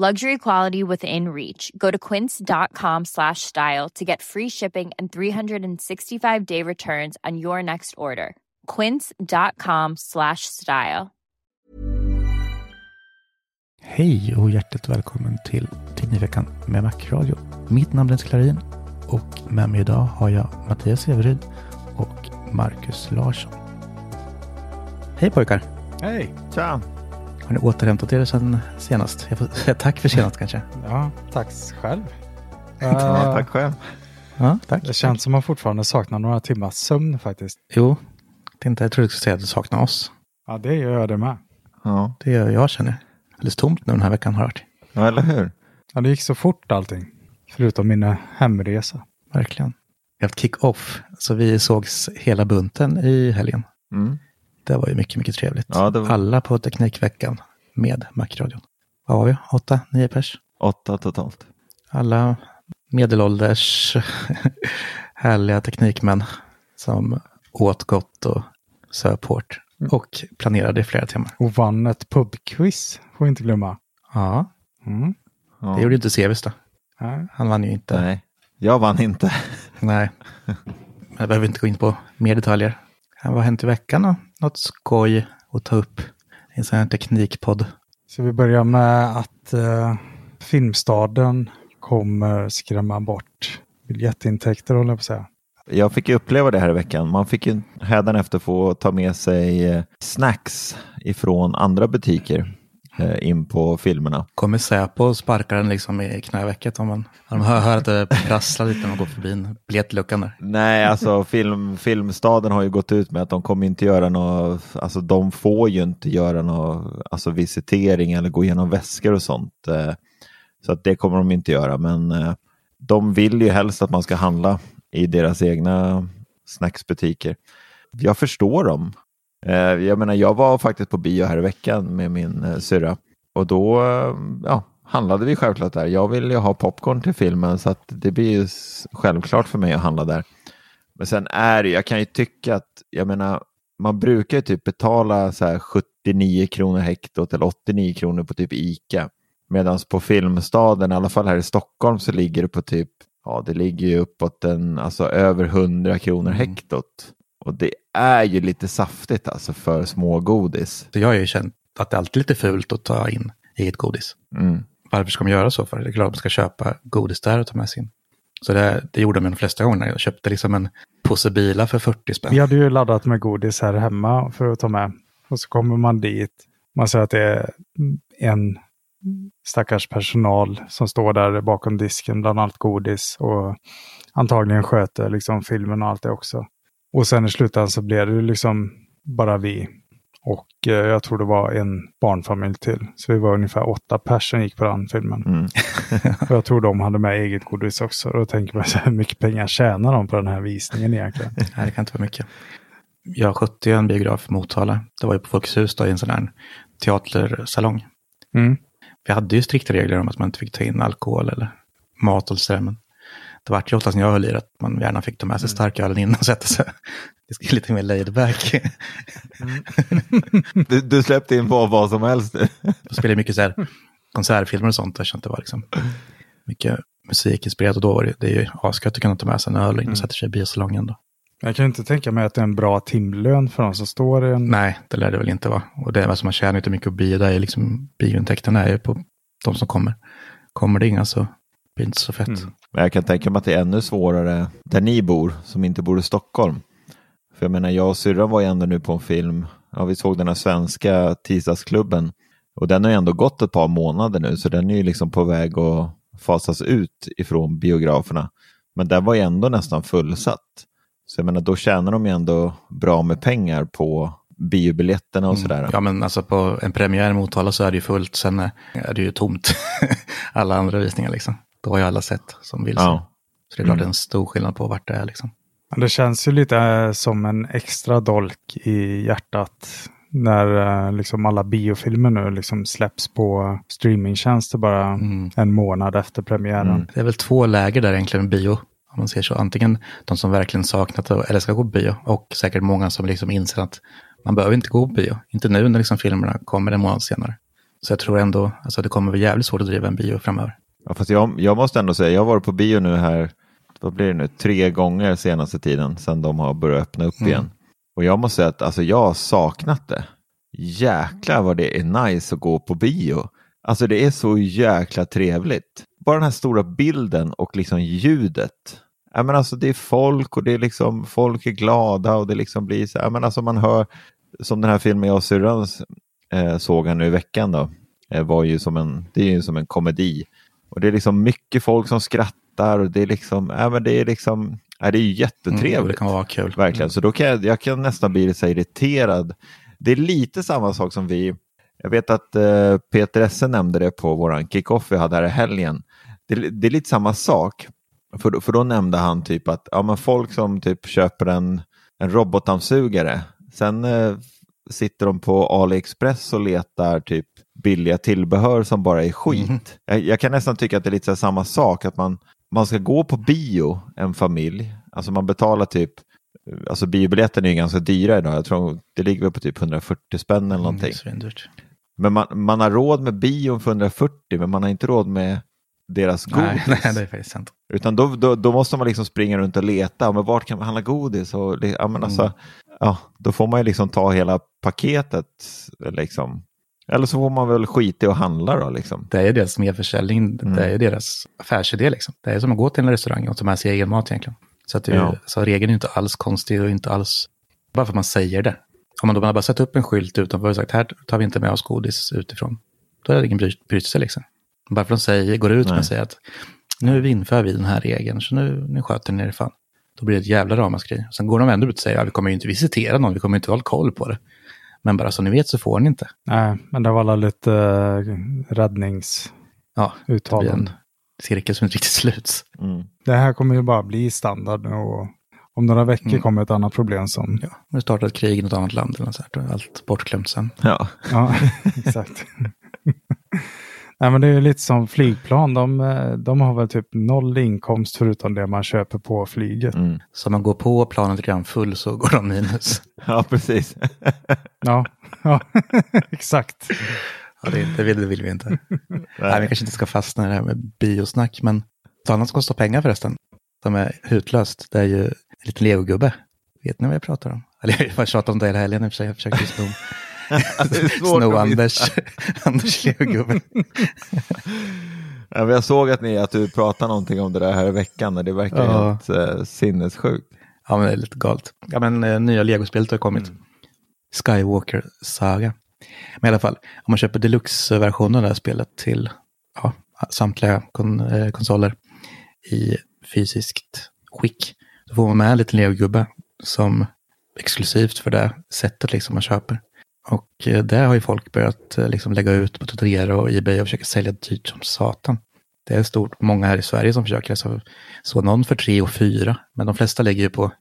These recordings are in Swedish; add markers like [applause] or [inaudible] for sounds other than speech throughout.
Luxury quality within reach. Go to quince.com slash style to get free shipping and 365 day returns on your next order. Quince.com slash style. Hej och hjärtligt välkommen till Teknikveckan med Macradio. Mitt namn är Klarin och med mig idag har jag Mattias Severyd och Marcus Larsson. Hej pojkar! Hej! Tja! Har ni återhämtat er sedan senast? Jag får säga tack för senast kanske. Ja, tack själv. [laughs] Ja, tack själv. Ja, tack. Det känns som man fortfarande saknar några timmars sömn faktiskt. Jo, tänkte jag trodde du skulle säga att du saknar oss. Ja, det gör jag det med. Ja. Det gör jag känner. Alldeles tomt nu den här veckan har varit. ja, eller hur? Ja, det gick så fort allting. Förutom min eh, hemresa. Verkligen. Vi har haft kick-off, så vi sågs hela bunten i helgen. Mm. Det var ju mycket, mycket trevligt. Ja, var- Alla på Teknikveckan med Macradion. Vad var vi? Åtta, nio pers? Åtta totalt. Alla medelålders [laughs] härliga teknikmän som åt gott och söp hårt och planerade i flera timmar. Och vann ett pubquiz, får vi inte glömma. Ja, Mm. Ja. det gjorde inte Sevis då. Ja. Han vann ju inte. Nej, jag vann inte. Nej. Men [laughs] jag behöver inte gå in på mer detaljer. Vad har hänt i veckan då? Något skoj att ta upp i en sån här teknikpodd? Så vi börjar med att eh, Filmstaden kommer skrämma bort biljettintäkter, håller jag på att säga. Jag fick ju uppleva det här i veckan. Man fick ju hädanefter få ta med sig eh, snacks ifrån andra butiker in på filmerna. Kommer Säpo och sparkar den liksom i knävecket om man de hör, hör att det prasslar lite när man går förbi en biljettluckan där? Nej, alltså film, Filmstaden har ju gått ut med att de kommer inte göra något, alltså de får ju inte göra något, alltså visitering eller gå igenom väskor och sånt. eh, Så att det kommer de inte göra, men eh, de vill ju helst att man ska handla i deras egna snacksbutiker. Jag förstår dem. Eh, Jag menar, jag var faktiskt på bio här i veckan med min eh, syrra och då eh, ja, handlade vi självklart där. Jag vill ju ha popcorn till filmen så att det blir ju självklart för mig att handla där. Men sen är det, jag kan ju tycka att, jag menar, man brukar ju typ betala så här 79 kronor hektot eller 89 kronor på typ ICA. Medan på Filmstaden, i alla fall här i Stockholm, så ligger det på typ, ja det ligger ju uppåt en, alltså över 100 kronor hektot. Och det är ju lite saftigt alltså för smågodis. Så jag har ju känt att det alltid är lite fult att ta in eget godis. Mm. Varför ska man göra så för? Det är klart att man ska köpa godis där och ta med sig in. Så det, det gjorde man de flesta gånger. Jag köpte liksom en påse bilar för 40 spänn. Vi hade ju laddat med godis här hemma för att ta med. Och så kommer man dit. Man ser att det är en stackars personal som står där bakom disken, bland annat godis. Och antagligen sköter liksom filmen och allt det också. Och sen i slutändan så blev det liksom bara vi. Och eh, jag tror det var en barnfamilj till. Så vi var ungefär åtta personer gick på den filmen. Mm. [laughs] Och jag tror de hade med eget godis också. Och då tänker man här, hur mycket pengar tjänar de på den här visningen egentligen? [laughs] Nej, det kan inte vara mycket. Jag skötte ju en biograf i Motala. Det var ju på Folkets hus då, i en sån här teatersalong. Mm. Vi hade ju strikta regler om att man inte fick ta in alkohol eller mat och sådär. Men Det vart ju oftast när jag höll i att man gärna fick ta med sig Mm. starkölen in och sätta sig. [laughs] Det ska lite mer laid back. Du, du släppte in på vad som helst nu. Jag spelade mycket så här konsertfilmer och sånt. Jag kände att det var liksom mycket musikinspirerat. Och då var det, det är ju asgött att kunna ta med sig en öl Mm. in och sätta sig i biosalongen. Då. Jag kan inte tänka mig att det är en bra timlön för de som står i en... Nej, det lär det väl inte vara. Och det är alltså man tjänar inte mycket på bio. Det är liksom, biointäkterna är ju på de som kommer. Kommer det inga så blir inte så fett. Mm. Men jag kan tänka mig att det är ännu svårare där ni bor, som inte bor i Stockholm. För jag menar, jag och syrran var ju ändå nu på en film, ja vi såg den här svenska tisdagsklubben. Och den har ju ändå gått ett par månader nu, så den är ju liksom på väg att fasas ut ifrån biograferna. Men den var ju ändå nästan fullsatt. Så jag menar, då tjänar de ju ändå bra med pengar på biobiljetterna och sådär. Ja, men alltså på en premiär i Motala så är det ju fullt. Sen är det ju tomt. [laughs] alla andra visningar liksom. Då har ju alla sett som vill se. Ja. Så det är klart det är en stor skillnad på vart det är liksom. Men Det känns ju lite eh, som en extra dolk i hjärtat när eh, liksom alla biofilmer nu liksom släpps på streamingtjänster bara Mm. en månad efter premiären. Mm. Det är väl två läger där egentligen med bio. Om man ser så. Antingen de som verkligen saknat det eller ska gå på bio. Och säkert många som liksom inser att man behöver inte gå på bio. Inte nu när liksom filmerna kommer en månad senare. Så jag tror ändå, alltså det kommer bli jävligt svårt att driva en bio framöver. Ja, fast jag, jag måste ändå säga, jag har varit på bio nu här, vad blir det nu, tre gånger senaste tiden sedan de har börjat öppna upp Mm. igen. Och jag måste säga att alltså, jag har saknat det. Jäklar vad det är nice att gå på bio. Alltså det är så jäkla trevligt. Bara den här stora bilden och liksom ljudet. Ja, men alltså det är folk och det är liksom folk är glada och det liksom blir så ja, men alltså man hör som den här filmen jag och syrran eh, såg här nu i veckan då. Eh, var ju som en, det är ju som en komedi. Och det är liksom mycket folk som skrattar och det är liksom, ja men det är liksom, ja, det är ju Mm, jättetrevligt. det kan vara kul. Verkligen, så då kan jag, jag kan nästan bli så irriterad. Det är lite samma sak som vi, jag vet att eh, Peter Esse nämnde det på våran kick-off vi hade här i helgen. Det, det är lite samma sak, för, då- för då nämnde han typ att ja, men folk som typ köper en, en robotdammsugare, sen eh, sitter de på AliExpress och letar typ billiga tillbehör som bara är skit. Mhm. Jag, jag kan nästan tycka att det är lite samma sak, att man, man ska gå på bio, en familj, alltså man betalar typ Alltså biobiljetten är ju ganska dyra idag. Jag tror det ligger på typ 140 spänn eller någonting. Mm. Men man, man har råd med bion för 140 men man har inte råd med deras [laughs] godis. Nej, nej, det är faktiskt sant. Utan då, då, då måste man liksom springa runt och leta. Men vart kan man handla godis? Och, ja, men alltså, ja, då får man ju liksom ta hela paketet. Liksom. Eller så får man väl skita i att handla då. Liksom. Det är ju deras merförsäljning, Mm. det är ju deras affärsidé liksom. Det är som att gå till en restaurang och ta med sig egen mat egentligen. Så, att det, är ju- Ja. så regeln är inte alls konstig och inte alls, bara för att man säger det. Om man då bara satt upp en skylt utanför och sagt här tar vi inte med oss godis utifrån. Då är det ingen bry, bryr sig liksom. Bara för att de säger, går ut med säger att nu inför vi den här regeln så nu, nu sköter ni er fan. Då blir det ett jävla ramaskri. Sen går de ändå ut och säger att vi kommer ju inte visitera någon, vi kommer inte ha koll på det. Men bara så ni vet så får ni inte. Nej, men det var alla lite uh, räddningsuttalanden. Ja, det blir en cirkel som inte riktigt sluts. Mm. Det här kommer ju bara bli standard nu och om några veckor Mm. kommer ett annat problem som... Ja, det startar ett krig i något annat land eller något sånt, är allt bortglömt sen. Ja. Ja, [laughs] exakt. Nej, men det är ju lite som flygplan. De, eh, de har väl typ noll inkomst förutom det man köper på flyget. Mm. Så om man går på planet lite grann full så går de minus. [laughs] ja, precis. [laughs] Ja, ja [laughs] exakt. Ja, det, det, vill, det vill vi inte. Nej, vi kanske inte ska fastna i det här med biosnack, men ett annat som kostar pengar förresten, som är hutlöst, det är ju en liten legogubbe. Vet ni vad jag pratar om? Eller jag har tjatat om det hela helgen i och för sig, jag försöker sno, Det är svårt sno att Anders, Anders legogubbe. Ja, men jag såg att, ni, att du pratade någonting om det där här i veckan och det verkar Ja. helt eh, sinnessjukt. Ja, men det är lite galet. Ja, men eh, nya legospelet har kommit. Skywalker Saga. Men i alla fall, om man köper deluxe-versionen av det här spelet till ja, samtliga kon eh, konsoler i fysiskt skick, då får man med en liten legogubbe som exklusivt för det sättet liksom man köper. Och eh, det har ju folk börjat eh, liksom lägga ut på Tradera och Ebay och försöka sälja dyrt som satan. Det är stort, många här i Sverige som försöker. Så, så någon för tre och fyra, men de flesta ligger ju på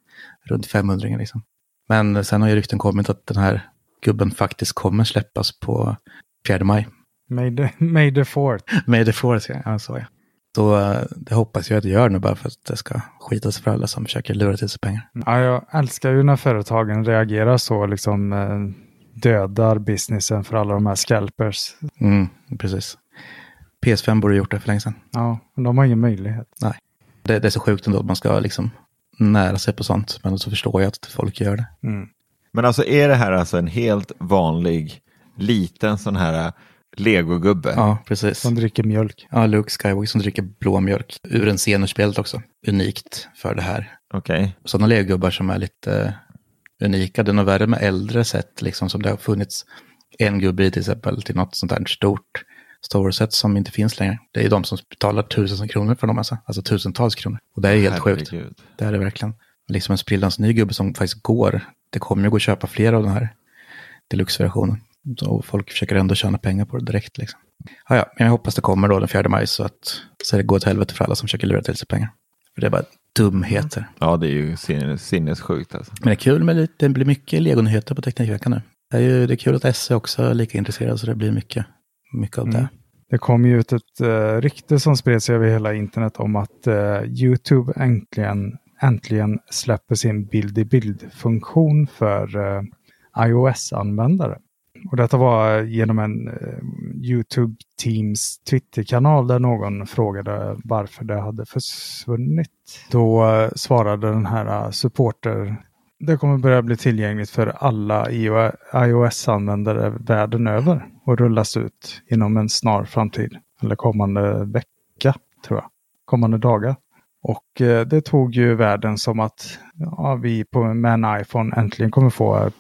runt 500 liksom. Men sen har ju rykten kommit att den här gubben faktiskt kommer släppas på 4 maj. May the, [laughs] may the fourth. May the fourth, ja. ja så ja. Så eh, det hoppas jag att det gör nu bara för att det ska skitas för alla som försöker lura till sig pengar. Ja, jag älskar ju när företagen reagerar så, liksom eh, dödar businessen för alla de här scalpers. Mm, precis. PS5 borde gjort det för länge sedan. Ja, men de har ingen möjlighet. Nej. Det, det är så sjukt ändå att man ska liksom nära sig på sånt. Men så förstår jag att folk gör det. Mm. Men alltså är det här alltså en helt vanlig liten sån här legogubbe? Ja, precis. Som dricker mjölk. Ja, Luke Skywalker som dricker blå mjölk. Ur en scen ur spelet också. Unikt för det här. Okej. Sådana legogubbar som är lite unika. Det är nog värre med äldre sätt, liksom som det har funnits en gubbe i till exempel till något sånt här stort store-set som inte finns längre. Det är de som betalar tusen kronor för dem, alltså, alltså tusentals kronor. Och det är helt sjukt. Herregud. Det är det verkligen. Liksom en sprillans ny gubbe som faktiskt går. Det kommer ju gå att köpa fler av den här deluxe-versionen. Så folk försöker ändå tjäna pengar på det direkt. Liksom. Ja, ja, men jag hoppas det kommer då den 4 maj så att så det går åt helvete för alla som försöker lura till sig pengar. För det är bara dumheter. Ja, det är ju sinnes, sinnessjukt alltså. Men det är kul med lite, det blir mycket legonyheter på Teknikveckan nu. Det är ju det är kul att SE också är lika intresserad så det blir mycket, mycket av Mm. det. Det kom ju ut ett uh, rykte som spred sig över hela internet om att eh, YouTube äntligen, äntligen släpper sin bild-i-bild-funktion för eh, iOS-användare. Och detta var genom en eh, YouTube Teams Twitter-kanal där någon frågade varför det hade försvunnit. Då eh, svarade den här eh, supporter det kommer börja bli tillgängligt för alla iOS-användare världen över och rullas ut inom en snar framtid. Eller kommande vecka, tror jag. Kommande dagar. Och det tog ju världen som att ja, vi på, med en iPhone äntligen kommer få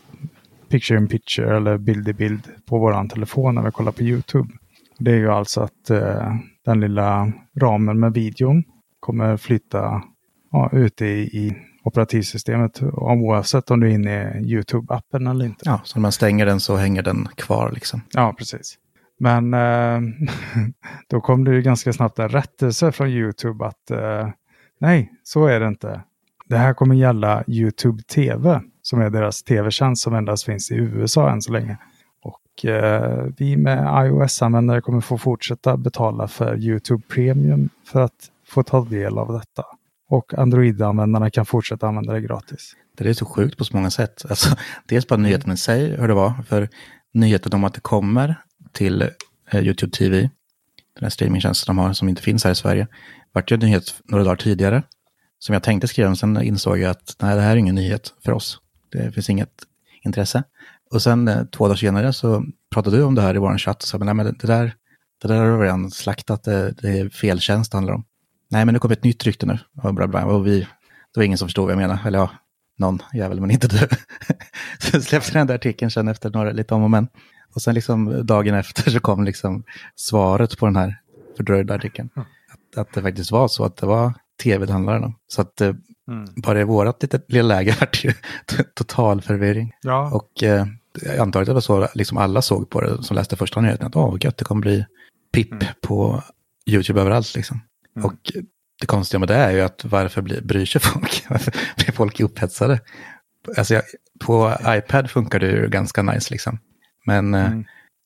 picture in picture eller bild i bild på våran telefon när vi kollar på YouTube. Det är ju alltså att eh, den lilla ramen med videon kommer flytta ja, ute i, i operativsystemet oavsett om du är inne i YouTube-appen eller inte. Ja, så när man stänger den så hänger den kvar liksom. Ja, precis. Men eh, [laughs] då kom det ju ganska snabbt en rättelse från YouTube att eh, nej, så är det inte. Det här kommer gälla YouTube TV som är deras tv-tjänst som endast finns i USA än så länge. Och eh, vi med iOS-användare kommer få fortsätta betala för YouTube Premium för att få ta del av detta. Och Android-användarna kan fortsätta använda det gratis. Det är så sjukt på så många sätt. Alltså, dels bara nyheten i sig, hur det var. För nyheten om att det kommer till eh, YouTube TV, den här streamingtjänsten de har som inte finns här i Sverige, vart ju en nyhet några dagar tidigare. Som jag tänkte skriva, men sen insåg jag att nej, det här är ingen nyhet för oss. Det finns inget intresse. Och sen eh, två dagar senare så pratade du om det här i vår chatt och sa, men nej, men det där, det där har vi redan slaktat, det, det är feltjänst det handlar om. Nej, men det kommer ett nytt rykte nu. Och bla bla, och vi, det var ingen som förstod vad jag menar. Eller ja, någon jävel, men inte du. [laughs] så släppte den där artikeln sen efter några lite om och men. Och sen liksom dagen efter så kom liksom svaret på den här fördröjda artikeln. Att, att det faktiskt var så att det var tv det handlade om. Så att eh, bara i lite lilla läge [laughs] vart ju total förvirring. Ja, Och eh, jag antar att det var så liksom alla såg på det som läste första nyheten. Att åh, vad gött, det kommer bli pipp på YouTube överallt liksom. Och det konstiga med det är ju att varför blir, bryr sig [laughs] folk? Varför blir folk upphetsade? Alltså jag, på iPad funkar det ju ganska nice liksom. Men eh,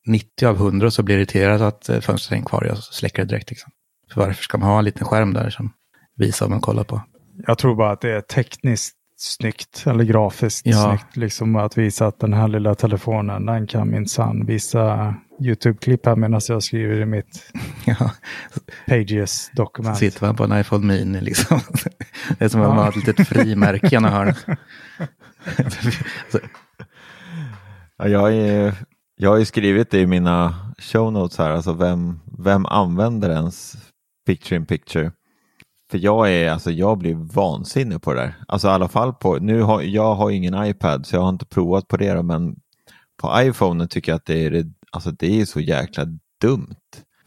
90 av 100 så blir det irriterat att eh, fönstret är kvar. Jag släcker det direkt liksom. För varför ska man ha en liten skärm där som visar vad man kollar på? Jag tror bara att det är tekniskt snyggt eller grafiskt Ja. snyggt. Liksom att visa att den här lilla telefonen, den kan minsann visa YouTube-klipp här medan jag skriver i mitt [laughs] Ja, Pages-dokument. sitter man på en iPhone Mini liksom. [laughs] Det är som att Ja. man har ett litet frimärke i ena hörnet. [laughs] Jag, är, jag har ju skrivit det i mina show notes här, alltså vem, vem använder ens picture in picture? För jag är, alltså jag blir vansinnig på det där. Alltså i alla fall på, nu har, jag har ingen iPad så jag har inte provat på det då, men på iPhone tycker jag att det är, alltså det är så jäkla dumt.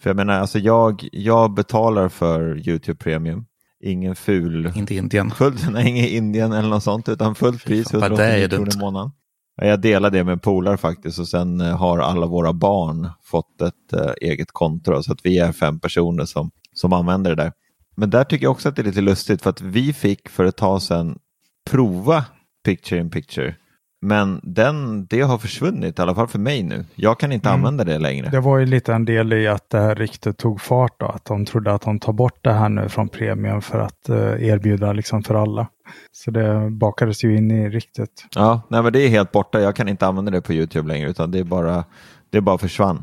För jag menar, alltså jag, jag betalar för YouTube Premium, ingen ful Inte Indien. Fullt, nej, inget Indien eller något sånt, utan fullt pris, fan, vad det är 189 kronor i månaden. Ja, Jag delar det med polare faktiskt och sen eh, har alla våra barn fått ett eh, eget konto så att vi är fem personer som, som använder det där. Men där tycker jag också att det är lite lustigt för att vi fick för ett tag sedan prova picture in picture Men den, det har försvunnit, i alla fall för mig nu. Jag kan inte Mm. använda det längre. Det var ju lite en del i att det här ryktet tog fart då, att de trodde att de tar bort det här nu från premium för att eh, erbjuda liksom för alla. Så det bakades ju in i ryktet. Ja, nej, men det är helt borta. Jag kan inte använda det på YouTube längre, utan det är bara, det bara försvann.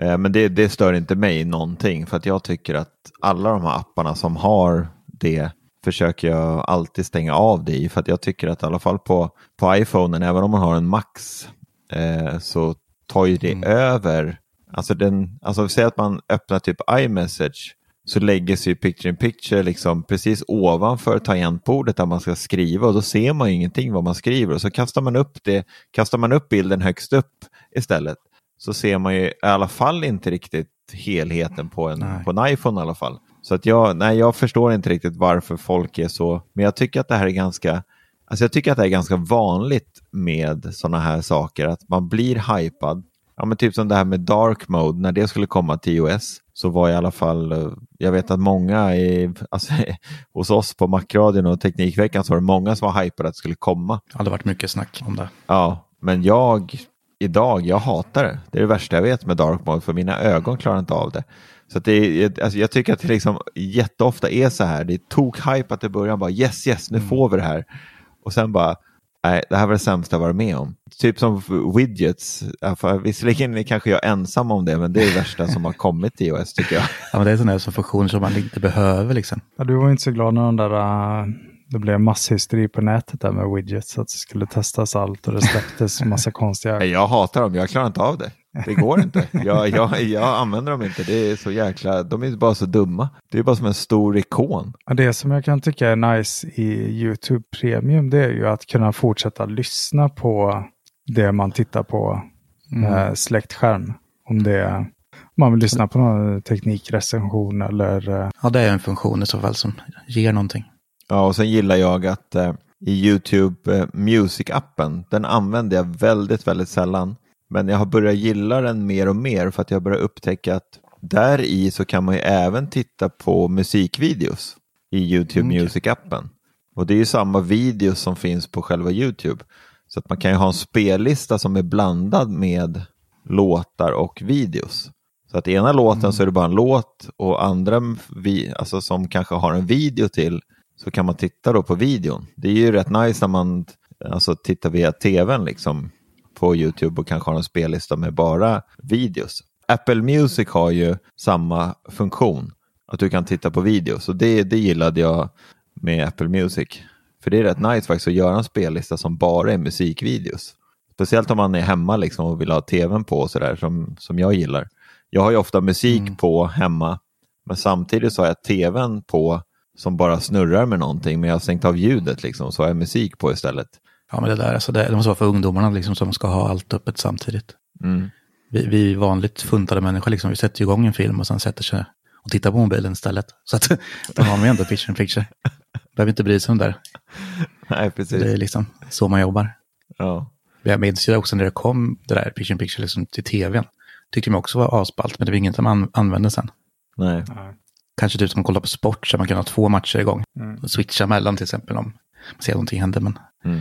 Eh, men det, det stör inte mig någonting, för att jag tycker att alla de här apparna som har det försöker jag alltid stänga av det i, för att jag tycker att i alla fall på, på iPhonen, även om man har en Max, eh, så tar ju det över, alltså den, alltså säg att man öppnar typ iMessage, så lägger sig picture in picture liksom precis ovanför tangentbordet där man ska skriva och då ser man ju ingenting vad man skriver och så kastar man upp det, kastar man upp bilden högst upp istället så ser man ju i alla fall inte riktigt helheten på en, Nej. på en iPhone i alla fall. Så att jag, nej, jag förstår inte riktigt varför folk är så, men jag tycker att det här är ganska, alltså jag tycker att det är ganska vanligt med sådana här saker, att man blir hypad. Ja, men typ som det här med dark mode, när det skulle komma till iOS så var i alla fall, eh, jag vet att många i, alltså, [laughs] hos oss på Macradion och Teknikveckan så var det många som var hypade att det skulle komma. Det hade varit mycket snack om det. Ja, men jag idag, jag hatar det. Det är det värsta jag vet med dark mode, för mina ögon klarar inte av det. Så att det är, alltså jag tycker att det liksom jätteofta är så här, det är tok-hypat i början, bara yes, yes, nu får vi det här. Och sen bara, nej, det här var det sämsta jag varit med om. Typ som widgets, för visserligen är kanske jag ensam om det, men det är det värsta som har kommit till iOS tycker jag. Ja, men det är sådana här som funktioner som man inte behöver liksom. Ja, du var inte så glad när de där, äh, det blev masshysteri på nätet där med widgets, att det skulle testas allt och det släpptes massa konstiga... Nej, Jag hatar dem, jag klarar inte av det. Det går inte. Jag, jag, jag använder dem inte, det är så jäkla, de är bara så dumma. Det är bara som en stor ikon. Ja, Det som jag kan tycka är nice i YouTube Premium, det är ju att kunna fortsätta lyssna på det man tittar på med släktskärm. Om det är, man vill lyssna på någon teknikrecension eller eh, Ja, det är en funktion i så fall som ger någonting. Ja, och sen gillar jag att eh, i YouTube eh, Music-appen, den använder jag väldigt, väldigt sällan. Men jag har börjat gilla den mer och mer för att jag börjar upptäcka att där i så kan man ju även titta på musikvideos i YouTube Okej. Music-appen. Och det är ju samma videos som finns på själva YouTube. Så att man kan ju ha en spellista som är blandad med låtar och videos. Så att ena låten så är det bara en låt och andra vi, alltså som kanske har en video till så kan man titta då på videon. Det är ju rätt nice när man alltså, tittar via tvn liksom på YouTube och kanske har en spellista med bara videos. Apple Music har ju samma funktion, att du kan titta på videos och det, det gillade jag med Apple Music. För det är rätt nice faktiskt att göra en spellista som bara är musikvideos. Speciellt om man är hemma liksom och vill ha tvn på och sådär som, som jag gillar. Jag har ju ofta musik på hemma men samtidigt så har jag tvn på som bara snurrar med någonting men jag har stängt av ljudet liksom så har jag musik på istället. Ja, men det där, alltså det, det måste vara för ungdomarna liksom som ska ha allt öppet samtidigt. Mm. Vi, vi vanligt funtade människor, liksom, vi sätter igång en film och sen sätter sig och tittar på mobilen istället. [laughs] Så att då har man ju ändå picture in picture. Behöver inte bry sig om det där. Nej, precis. Det är liksom så man jobbar. Ja. Jag minns ju också när det kom det där picture in picture liksom till tvn. Tyckte man också var asballt, men det var inget man an- använde sen. Nej. Kanske typ som att kolla på sport så man kan ha två matcher igång. Mm. Och switcha mellan till exempel om man ser att någonting händer. Men Mm.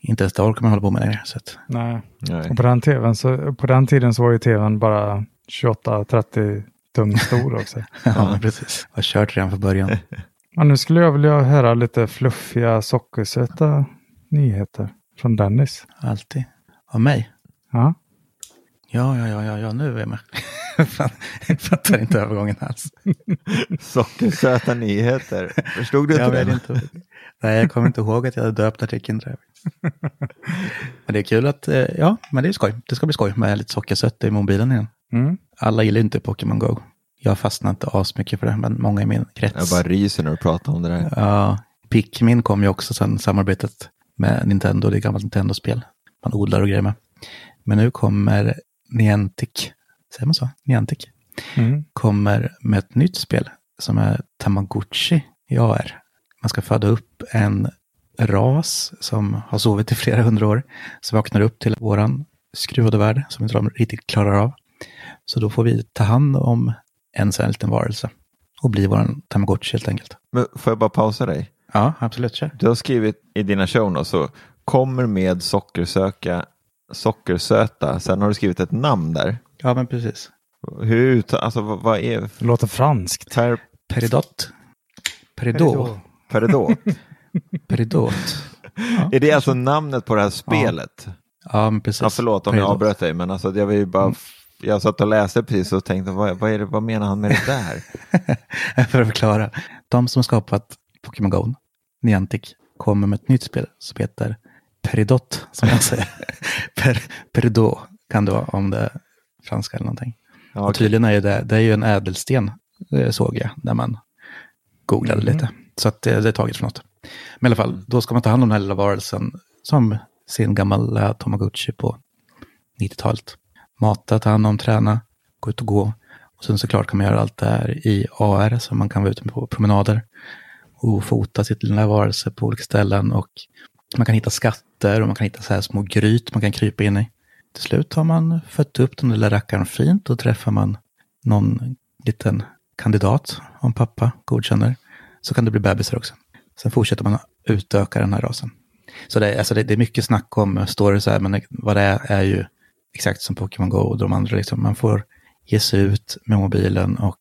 inte ens det orkar man hålla på med längre. Så att, nej. Nej. Och på den, tvn så, på den tiden så var ju tvn bara 28-30 tum stor också. [laughs] ja, precis. Jag har kört redan från början. [laughs] Men nu skulle jag vilja höra lite fluffiga sockersöta nyheter från Dennis. Alltid. Av mig? Ja. Ja, ja, ja, ja, ja nu är jag med. [laughs] Fan, jag fattar inte övergången alls. [laughs] Sockersöta nyheter. Förstod du inte Jag det? inte. Nej, jag kommer inte ihåg att jag hade döpt artikeln. Tror jag. Men det är kul att, eh, ja, men det är skoj. Det ska bli skoj med lite sockersött i mobilen igen. Mm. Alla gillar inte Pokémon Go. Jag fastnar inte asmycket för det, men många i min krets. Jag bara ryser när du pratar om det där. Ja, Pikmin kom ju också sen samarbetet med Nintendo, det är gammalt Nintendo-spel. Man odlar och grejer med. Men nu kommer Niantic, säger man så? Niantic, Mm. kommer med ett nytt spel som är Tamagotchi i AR. Man ska föda upp en ras som har sovit i flera hundra år, som vaknar upp till våran skruvade värld som inte de riktigt klarar av. Så då får vi ta hand om en sån liten varelse och bli våran Tamagotchi helt enkelt. Men får jag bara pausa dig? Ja, absolut, kör. Du har skrivit i dina show notes så kommer med sockersöka, sockersöta. Sen har du skrivit ett namn där. Ja, men precis. Hur ut, alltså vad, vad är Det låter franskt. ter, Peridot. Peridot. peridot? Peridot. [laughs] är det alltså namnet på det här spelet? Ja, men precis. Ja, förlåt om jag avbröt dig, men alltså, jag, vill bara, jag satt och läste precis och tänkte, vad, vad, är det, vad menar han med det där? [laughs] För att förklara. De som skapat Pokémon Go, Niantic, kommer med ett nytt spel som heter Peridot, som jag säger. [laughs] per, Peridot kan det vara om det är franska eller någonting. Ja, Och tydligen är det, det är ju en ädelsten, eh, såg jag, när man googlade Mm. lite. Så att det, det är taget från något. Men i alla fall, då ska man ta hand om den här lilla varelsen som sin gamla Tamagotchi på 90-talet. Mata, ta hand om, träna, gå ut och gå. Och sen såklart kan man göra allt det här i AR, så man kan vara ute på promenader och fota sitt lilla varelse på olika ställen. Och man kan hitta skatter och man kan hitta så här små gryt man kan krypa in i. Till slut har man fött upp den lilla rackaren fint och träffar man någon liten kandidat, om pappa godkänner, så kan det bli bebisar också. Sen fortsätter man utöka den här rasen. Så det är, alltså det, det är mycket snack om stories här, men vad det är är ju exakt som Pokémon Go och de andra. Liksom. Man får ge sig ut med mobilen och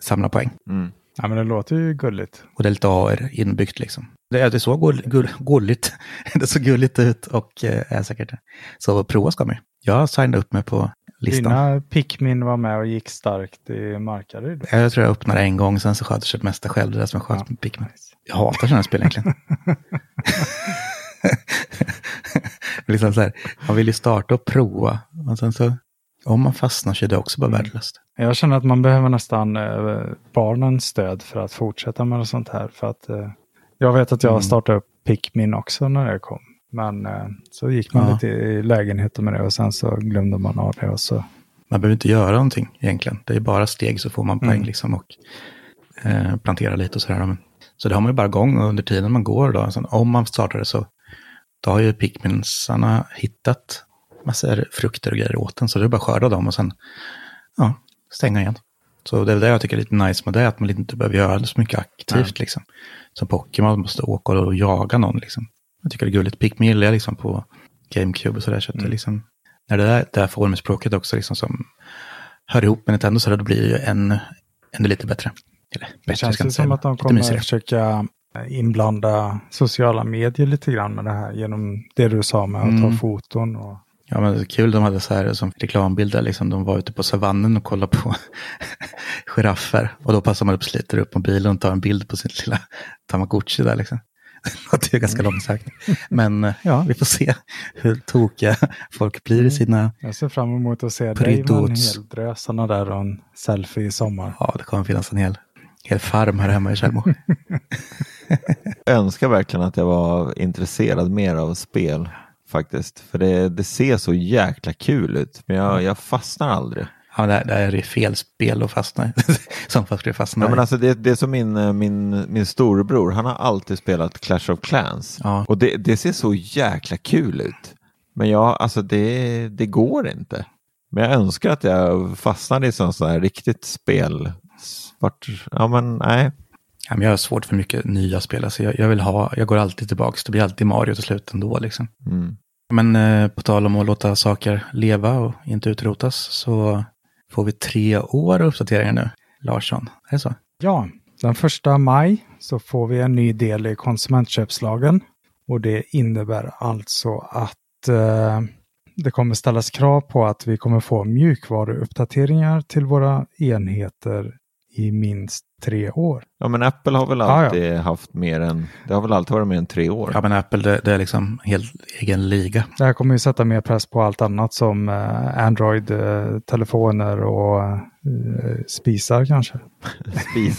samla poäng. Mm. Ja, men det låter ju gulligt. Och det är lite AR inbyggt liksom. Det, är- [laughs] det såg gull, gull, gulligt. det såg gulligt ut och eh, är säkert. Så prova ska man. Jag signade upp mig på listan. Dina Pikmin var med och gick starkt i Markaryd. Jag tror jag öppnade en gång, sen så sköter sig det mesta själv. Det är det som är skönt med Pikmin. Jag hatar sådana spel egentligen. [laughs] [laughs] liksom så här, man vill ju starta och prova. Och sen så, om man fastnar så är det också bara värdelöst. Jag känner att man behöver nästan eh, barnens stöd för att fortsätta med sånt här. För att eh, jag vet att jag Mm. startade upp Pikmin också när det kom. Men eh, så gick man Ja. lite i lägenheten med det och sen så glömde man av det. Och så. Man behöver inte göra någonting egentligen. Det är bara steg så får man poäng Mm. liksom och eh, plantera lite och sådär. Så det har man ju bara gång och under tiden man går då, sen, om man startar det så då har ju Pikminsarna hittat massor frukter och grejer åt den. Så det är bara att skörda dem och sen ja, stänga igen. Så det är det jag tycker är lite nice med det, att man inte behöver göra så mycket aktivt liksom. Som Pokémon måste åka och jaga någon liksom. Jag tycker det är gulligt. Pikmin gillar jag liksom på GameCube och sådär. Så det är liksom, när det där, det här formspråket också liksom som hör ihop med Nintendo så där, då blir det ju än, ännu lite bättre. Eller bättre, Det känns säga, som att de kommer mysigare. försöka inblanda sociala medier lite grann med det här. Genom det du sa med att ta Mm. foton. Och, Ja, men det är kul, de hade så här som reklambilder, liksom, de var ute på savannen och kollade på [laughs] giraffer. Och då passar man upp, sliter upp mobilen och tar en bild på sin lilla Tamagotchi där liksom. [laughs] Det ju ganska långsökt. Men eh, ja, vi får se hur tokiga folk blir i sina... jag ser fram emot att se dig med en hel drös sådana där och en selfie i sommar. Ja, det kommer finnas en hel, hel farm här hemma i Tjällmo. [laughs] Jag önskar verkligen att jag var intresserad mer av spel faktiskt. För det, det ser så jäkla kul ut. Men jag, jag fastnar aldrig. Ja, det, här- det här är fel spel att fastna i. [laughs] Som folk skulle fastna Ja, men alltså det, det är som min, eh, min, min storebror, han har alltid spelat Clash of Clans. Ja. Och det, det ser så jäkla kul ut. Men jag, alltså det, det går inte. Men jag önskar att jag fastnade i sånt här riktigt spel. Vart, ja men nej. Ja, men jag har svårt för mycket nya spel. Alltså jag, jag vill ha, jag går alltid tillbaka. Det blir alltid Mario till slut ändå. Liksom. Mm. Men eh, på tal om att låta saker leva och inte utrotas så får vi tre år uppdateringar nu. Larsson, är det så? Ja, den första maj så får vi en ny del i konsumentköpslagen. Och det innebär alltså att eh, det kommer ställas krav på att vi kommer få mjukvaruuppdateringar till våra enheter i minst tre år. Ja men Apple har väl Ja, ja. alltid haft mer än, det har väl alltid varit mer än tre år. Ja, men Apple, det, det är liksom en helt egen liga. Det här kommer ju sätta mer press på allt annat som eh, Android-telefoner och eh, spisar kanske. [laughs] Spis.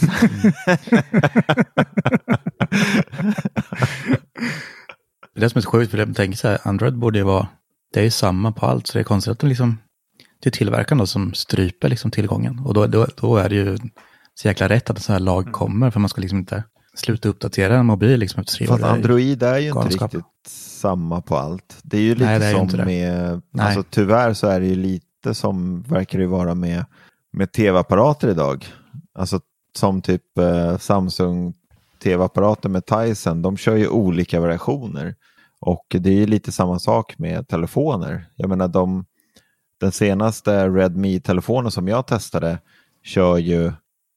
Det är det som är så sjukt, för jag tänker så här, Android borde ju vara, det är ju samma på allt, så det är konstigt att det liksom, det är tillverkaren då som stryper liksom tillgången. Och då, då, då är det ju så jäkla rätt att en sån här lag kommer, för man ska liksom inte sluta uppdatera en mobil liksom efter tre år. Fast ju- Android är ju inte galenskap. riktigt samma på allt. Det är ju lite Nej, det är ju som inte det. med, Nej. alltså tyvärr så är det ju lite som verkar det vara med, med tv-apparater idag. Alltså som typ eh, Samsung tv-apparater med Tyson, de kör ju olika versioner. Och det är lite samma sak med telefoner. Jag menar de, den senaste Redmi-telefonen som jag testade kör ju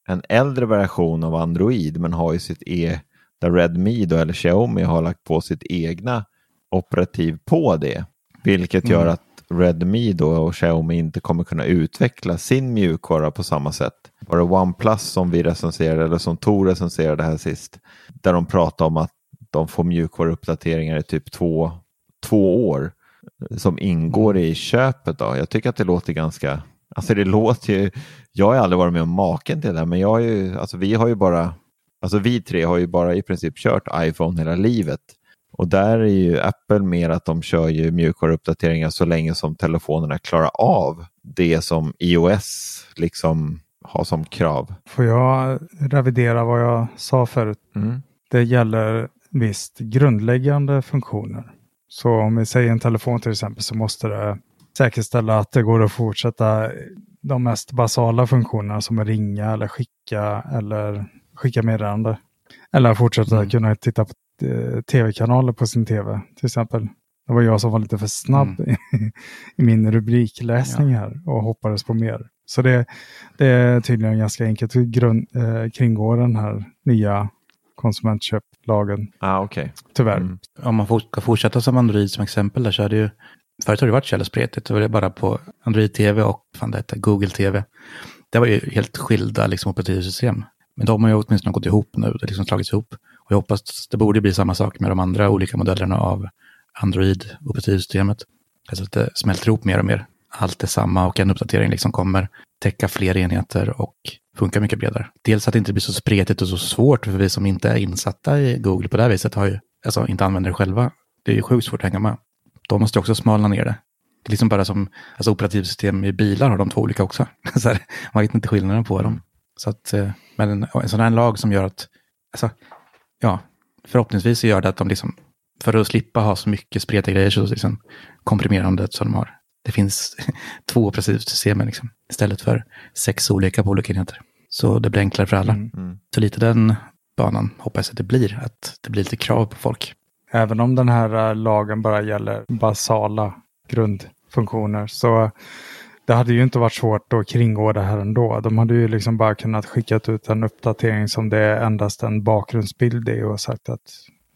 en äldre version av Android men har ju sitt e där Redmi då, eller Xiaomi har lagt på sitt egna operativ på det. Vilket mm. gör att Redmi då och Xiaomi inte kommer kunna utveckla sin mjukvara på samma sätt. Var det OnePlus som vi recenserade eller som Tor recenserade här sist. Där de pratade om att de får mjukvaruuppdateringar i typ två, två år som ingår i köpet. Då. Jag tycker att det låter ganska, alltså det låter ju, jag har aldrig varit med om maken till det men jag har ju, alltså vi har ju bara, alltså vi tre har ju bara i princip kört iPhone hela livet. Och där är ju Apple mer att de kör ju mjukvaruuppdateringar så länge som telefonerna klarar av det som iOS liksom har som krav. Får jag revidera vad jag sa förut? Mm. Det gäller visst grundläggande funktioner. Så om vi säger en telefon till exempel så måste det säkerställa att det går att fortsätta de mest basala funktionerna som att ringa eller skicka eller skicka meddelande. Eller fortsätta mm. kunna titta på Eh, tv-kanaler på sin tv till exempel. Det var jag som var lite för snabb mm. [laughs] i min rubrikläsning ja. här och hoppades på mer. Så det, det är tydligen ganska enkelt att grund, eh, kringgå den här nya konsumentköplagen. Ah, okay. Tyvärr. Mm. Om man ska fortsätta som Android som exempel där så är det ju Förut har det varit källspretigt, det var bara på Android TV och fan det heter, Google TV. Det var ju helt skilda liksom, operativsystem. Men de har ju åtminstone gått ihop nu, det har liksom slagits ihop. Och jag hoppas det borde bli samma sak med de andra olika modellerna av Android-operativsystemet. Alltså att det smälter ihop mer och mer. Allt är samma och en uppdatering liksom kommer täcka fler enheter och funka mycket bredare. Dels att det inte blir så spretigt och så svårt för vi som inte är insatta i Google på det här viset har ju, alltså inte använder det själva. Det är ju sjukt svårt att hänga med. De måste också smalna ner det. Det är liksom bara som alltså operativsystem i bilar har de två olika också. [laughs] så här, man vet inte skillnaden på dem. Så att, eh, men en, en sån här lag som gör att, alltså, ja, förhoppningsvis gör det att de liksom, för att slippa ha så mycket spretiga grejer så liksom komprimerandet som de har. Det finns [laughs] två operativsystem liksom, istället för sex olika på olika enheter. Så det blir enklare för alla. Mm. mm. Så lite den banan hoppas jag att det blir, att det blir lite krav på folk. Även om den här äh, lagen bara gäller basala grundfunktioner så det hade ju inte varit svårt att kringgå det här ändå. De hade ju liksom bara kunnat skicka ut en uppdatering som det är endast en bakgrundsbild i och sagt att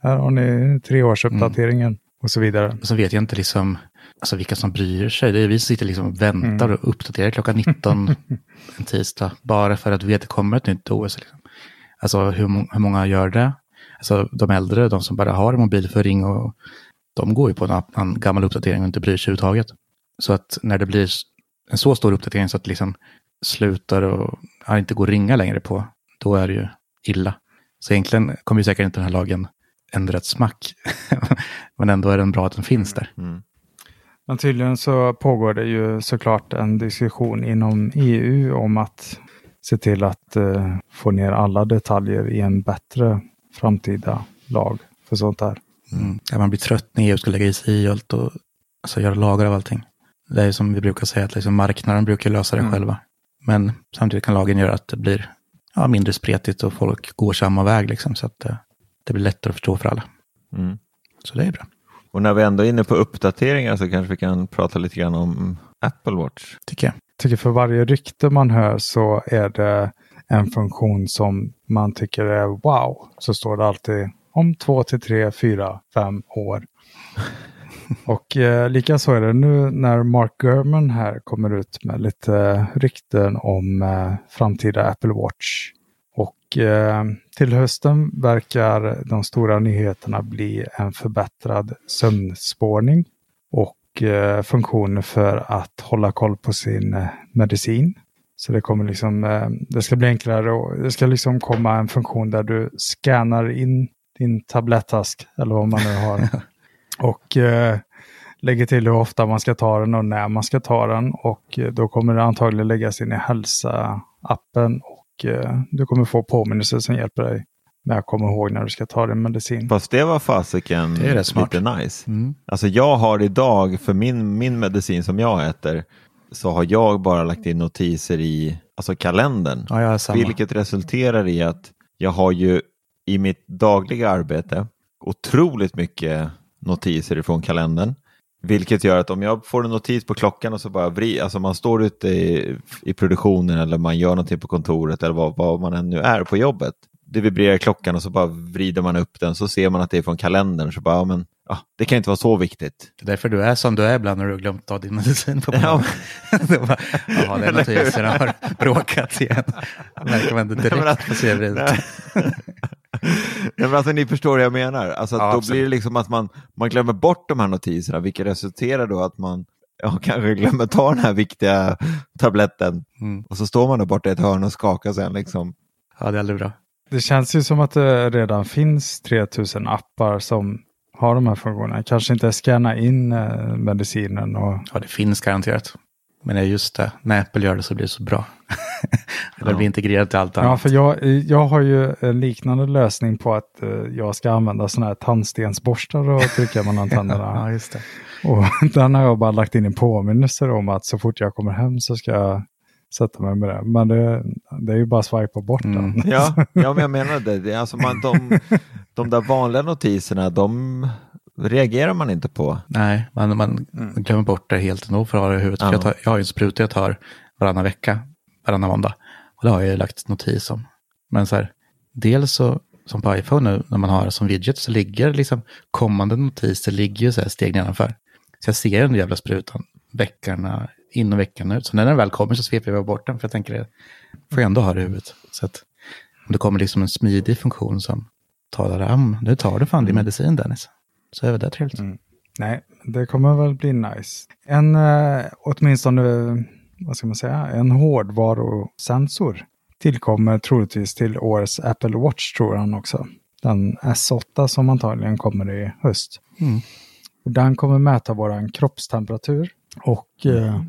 här har ni treårsuppdateringen mm. och så vidare. Så vet jag inte liksom, alltså vilka som bryr sig. Det är vi som sitter liksom och väntar mm. och uppdaterar klockan 19 [laughs] en tisdag bara för att vi vet att det kommer ett nytt OS. Liksom. Alltså hur, hur många gör det? Alltså de äldre, de som bara har en mobil för ring och de går ju på en, en gammal uppdatering och inte bryr sig överhuvudtaget. Så att när det blir en så stor uppdatering så att det liksom slutar och ja, inte går att ringa längre på, då är det ju illa. Så egentligen kommer ju säkert inte den här lagen ändra ett smack. [laughs] Men ändå är den bra att den finns där. Mm. Men tydligen så pågår det ju såklart en diskussion inom EU om att se till att uh, få ner alla detaljer i en bättre framtida lag för sånt här. Mm. Ja, man blir trött när EU ska lägga i sig i allt och alltså, göra lagar av allting. Det är som vi brukar säga, att liksom marknaden brukar lösa det mm. själva. Men samtidigt kan lagen göra att det blir ja, mindre spretigt och folk går samma väg. Liksom, så att det, det blir lättare att förstå för alla. Mm. Så det är bra. Och när vi ändå är inne på uppdateringar så kanske vi kan prata lite grann om Apple Watch. Tycker jag. Tycker för varje rykte man hör så är det en funktion som man tycker är wow. Så står det alltid om två till tre, fyra, fem år. [laughs] Och eh, likaså är det nu när Mark Gurman här kommer ut med lite rykten om eh, framtida Apple Watch. Och eh, till hösten verkar de stora nyheterna bli en förbättrad sömnspårning och eh, funktioner för att hålla koll på sin eh, medicin. Så det kommer liksom, eh, det ska bli enklare och det ska liksom komma en funktion där du scannar in din tablettask eller vad man nu har. [laughs] Och eh, lägger till hur ofta man ska ta den och när man ska ta den. Och eh, då kommer det antagligen läggas in i hälsa-appen. Och eh, du kommer få påminnelser som hjälper dig med att komma ihåg när du ska ta din medicin. Fast det var fasiken lite nice. Mm. Alltså jag har idag, för min, min medicin som jag äter, så har jag bara lagt in notiser i alltså kalendern. Ja, vilket resulterar i att jag har ju i mitt dagliga arbete otroligt mycket notiser ifrån kalendern. Vilket gör att om jag får en notis på klockan och så bara vri, alltså man står ute i, i produktionen eller man gör någonting på kontoret eller vad, vad man än nu är på jobbet. Det vibrerar klockan och så bara vrider man upp den så ser man att det är från kalendern. Så bara, ja, men, ja, det kan inte vara så viktigt. Det är därför du är som du är ibland när du har glömt ta din medicin på morgonen. [laughs] Ja. Jaha, den [laughs] notisen har bråkat igen. Det märker man inte direkt på CV. Ja, men alltså, ni förstår vad jag menar. Alltså, Ja, då absolut. blir det liksom att man, man glömmer bort de här notiserna, vilket resulterar då att man ja, [laughs] kanske glömmer ta den här viktiga tabletten. Mm. Och så står man där borta i ett hörn och skakar sen. Liksom. Ja, det är aldrig bra. Det känns ju som att det redan finns 3000 appar som har de här funktionerna. Kanske inte scanna in eh, medicinen och Ja, det finns garanterat. Men det är just det, när Apple gör det så blir det så bra. [laughs] det Ja. blir integrerat till allt Ja, annat. för jag, jag har ju en liknande lösning på att eh, jag ska använda sådana här tandstensborstar och trycka mellan [laughs] tänderna. Ja, just det. och [laughs] den har jag bara lagt in i påminnelser om att så fort jag kommer hem så ska jag sätta mig med det. Men det, det är ju bara att swipa bort Mm. den. Ja, [laughs] ja, men jag menar det. det är alltså man, de, de där vanliga notiserna, de reagerar man inte på. Nej, man, man glömmer bort det helt ändå för att ha det i huvudet. Ja. Jag, tar, jag har ju en spruta jag tar varannan vecka, varannan måndag. Och det har jag ju lagt notis om. Men så här, dels så, som på iPhone nu, när man har det som widget, så ligger liksom kommande notiser ligger ju så här steg nedanför. Så jag ser den jävla sprutan veckorna in och veckan ut. Så när den väl kommer så sveper jag bort den, för jag tänker det får jag ändå ha det i huvudet. Så att om det kommer liksom en smidig funktion som talar om, nu tar du fan din medicin Dennis. Så är väl det trevligt. Nej, det kommer väl bli nice. En, eh, åtminstone, vad ska man säga, en hårdvarusensor tillkommer troligtvis till årets Apple Watch tror han också. Den S8 som antagligen kommer i höst. Mm. Och den kommer mäta våran kroppstemperatur och eh,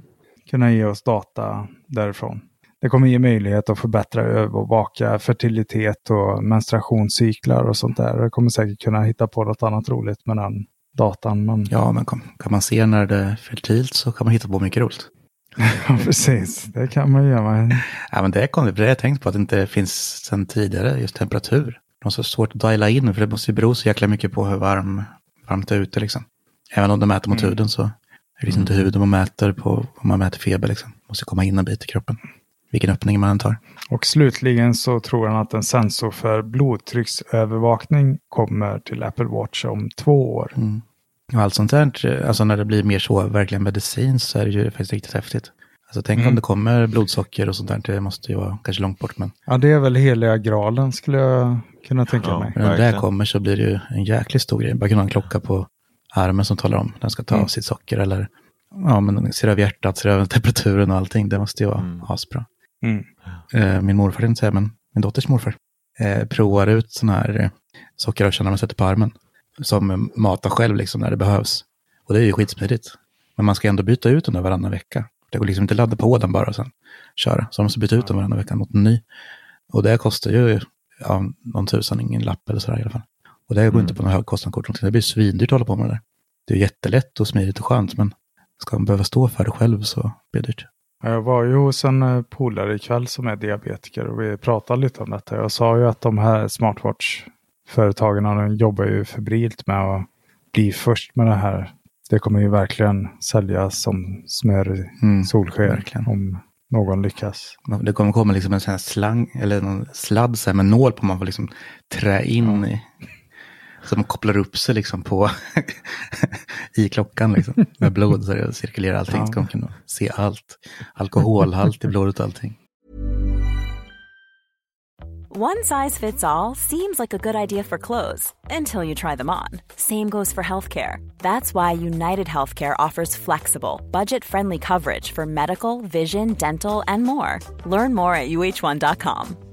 kunna ge oss data därifrån. Det kommer ge möjlighet att förbättra övervaka fertilitet och menstruationscyklar och sånt där. Det kommer säkert kunna hitta på något annat roligt med den datan. Men Ja, men kom, kan man se när det är fertilt så kan man hitta på mycket roligt. [laughs] Ja, precis. Det kan man göra. Ja, men det är konstigt, det har jag tänkt på att det inte finns sedan tidigare, just temperatur. Det är så svårt att diala in, för det måste ju bero så jäkla mycket på hur varm, varmt det är ute liksom. Även om de mäter mot huden så är det liksom inte huden man mäter på, om man mäter feber liksom. Måste komma in en bit i kroppen. Vilken öppning man än tar. Och slutligen så tror han att en sensor för blodtrycksövervakning kommer till Apple Watch om två år. Mm. Och allt sånt där, alltså när det blir mer så verkligen medicin så är det ju faktiskt riktigt häftigt. Alltså tänk om det kommer blodsocker och sånt där, det måste ju vara kanske långt bort men Ja, det är väl heliga graalen skulle jag kunna tänka Ja. mig. När det där kommer så blir det ju en jäkligt stor grej. Bara kunna ha en klocka på armen som talar om när den ska ta av sitt socker eller ja, men ser över hjärtat, ser över temperaturen och allting. Det måste ju vara Mm. asbra. Mm. Eh, min morfar, tänkte jag säga, men min dotters morfar, eh, provar ut sådana här eh, sockeravkännare man sätter på armen. Som matar själv liksom när det behövs. Och det är ju skitsmidigt. Men man ska ändå byta ut den varannan vecka. Det går liksom inte ladda på den bara och sen köra. Så man måste byta ut den varannan vecka mot en ny. Och det kostar ju ja, någon tusen, ingen lapp eller sådär i alla fall. Och det går inte på någon högkostnadskort. Det blir svindyrt att hålla på med det där. Det är jättelätt och smidigt och skönt, men ska man behöva stå för det själv så blir det dyrt. Jag var ju hos en eh, polare ikväll som är diabetiker och vi pratade lite om detta. Jag sa ju att de här smartwatch-företagen jobbar ju febrilt med att bli först med det här. Det kommer ju verkligen säljas som smör i Mm, solsken verkligen. om någon lyckas. Det kommer komma liksom en sån här slang, eller någon sladd så här med nål på man får liksom trä in i. Så man kopplar upp sig liksom på [laughs] i klockan liksom. Med blod så det cirkulerar allting. Ja. Så man kan se allt. Alkoholhalt i blodet och allting. One size fits all seems like a good idea for clothes until you try them on. Same goes for healthcare. That's why United Healthcare offers flexible, budget friendly coverage for medical, vision, dental, and more. Learn more at uh1.com.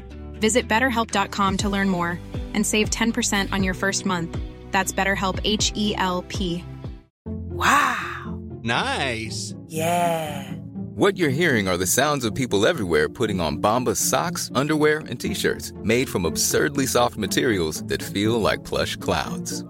Visit betterhelp.com to learn more and save 10% on your first month. That's BetterHelp H E L P. Wow. Nice. Yeah. What you're hearing are the sounds of people everywhere putting on Bombas socks, underwear, and t-shirts made from absurdly soft materials that feel like plush clouds.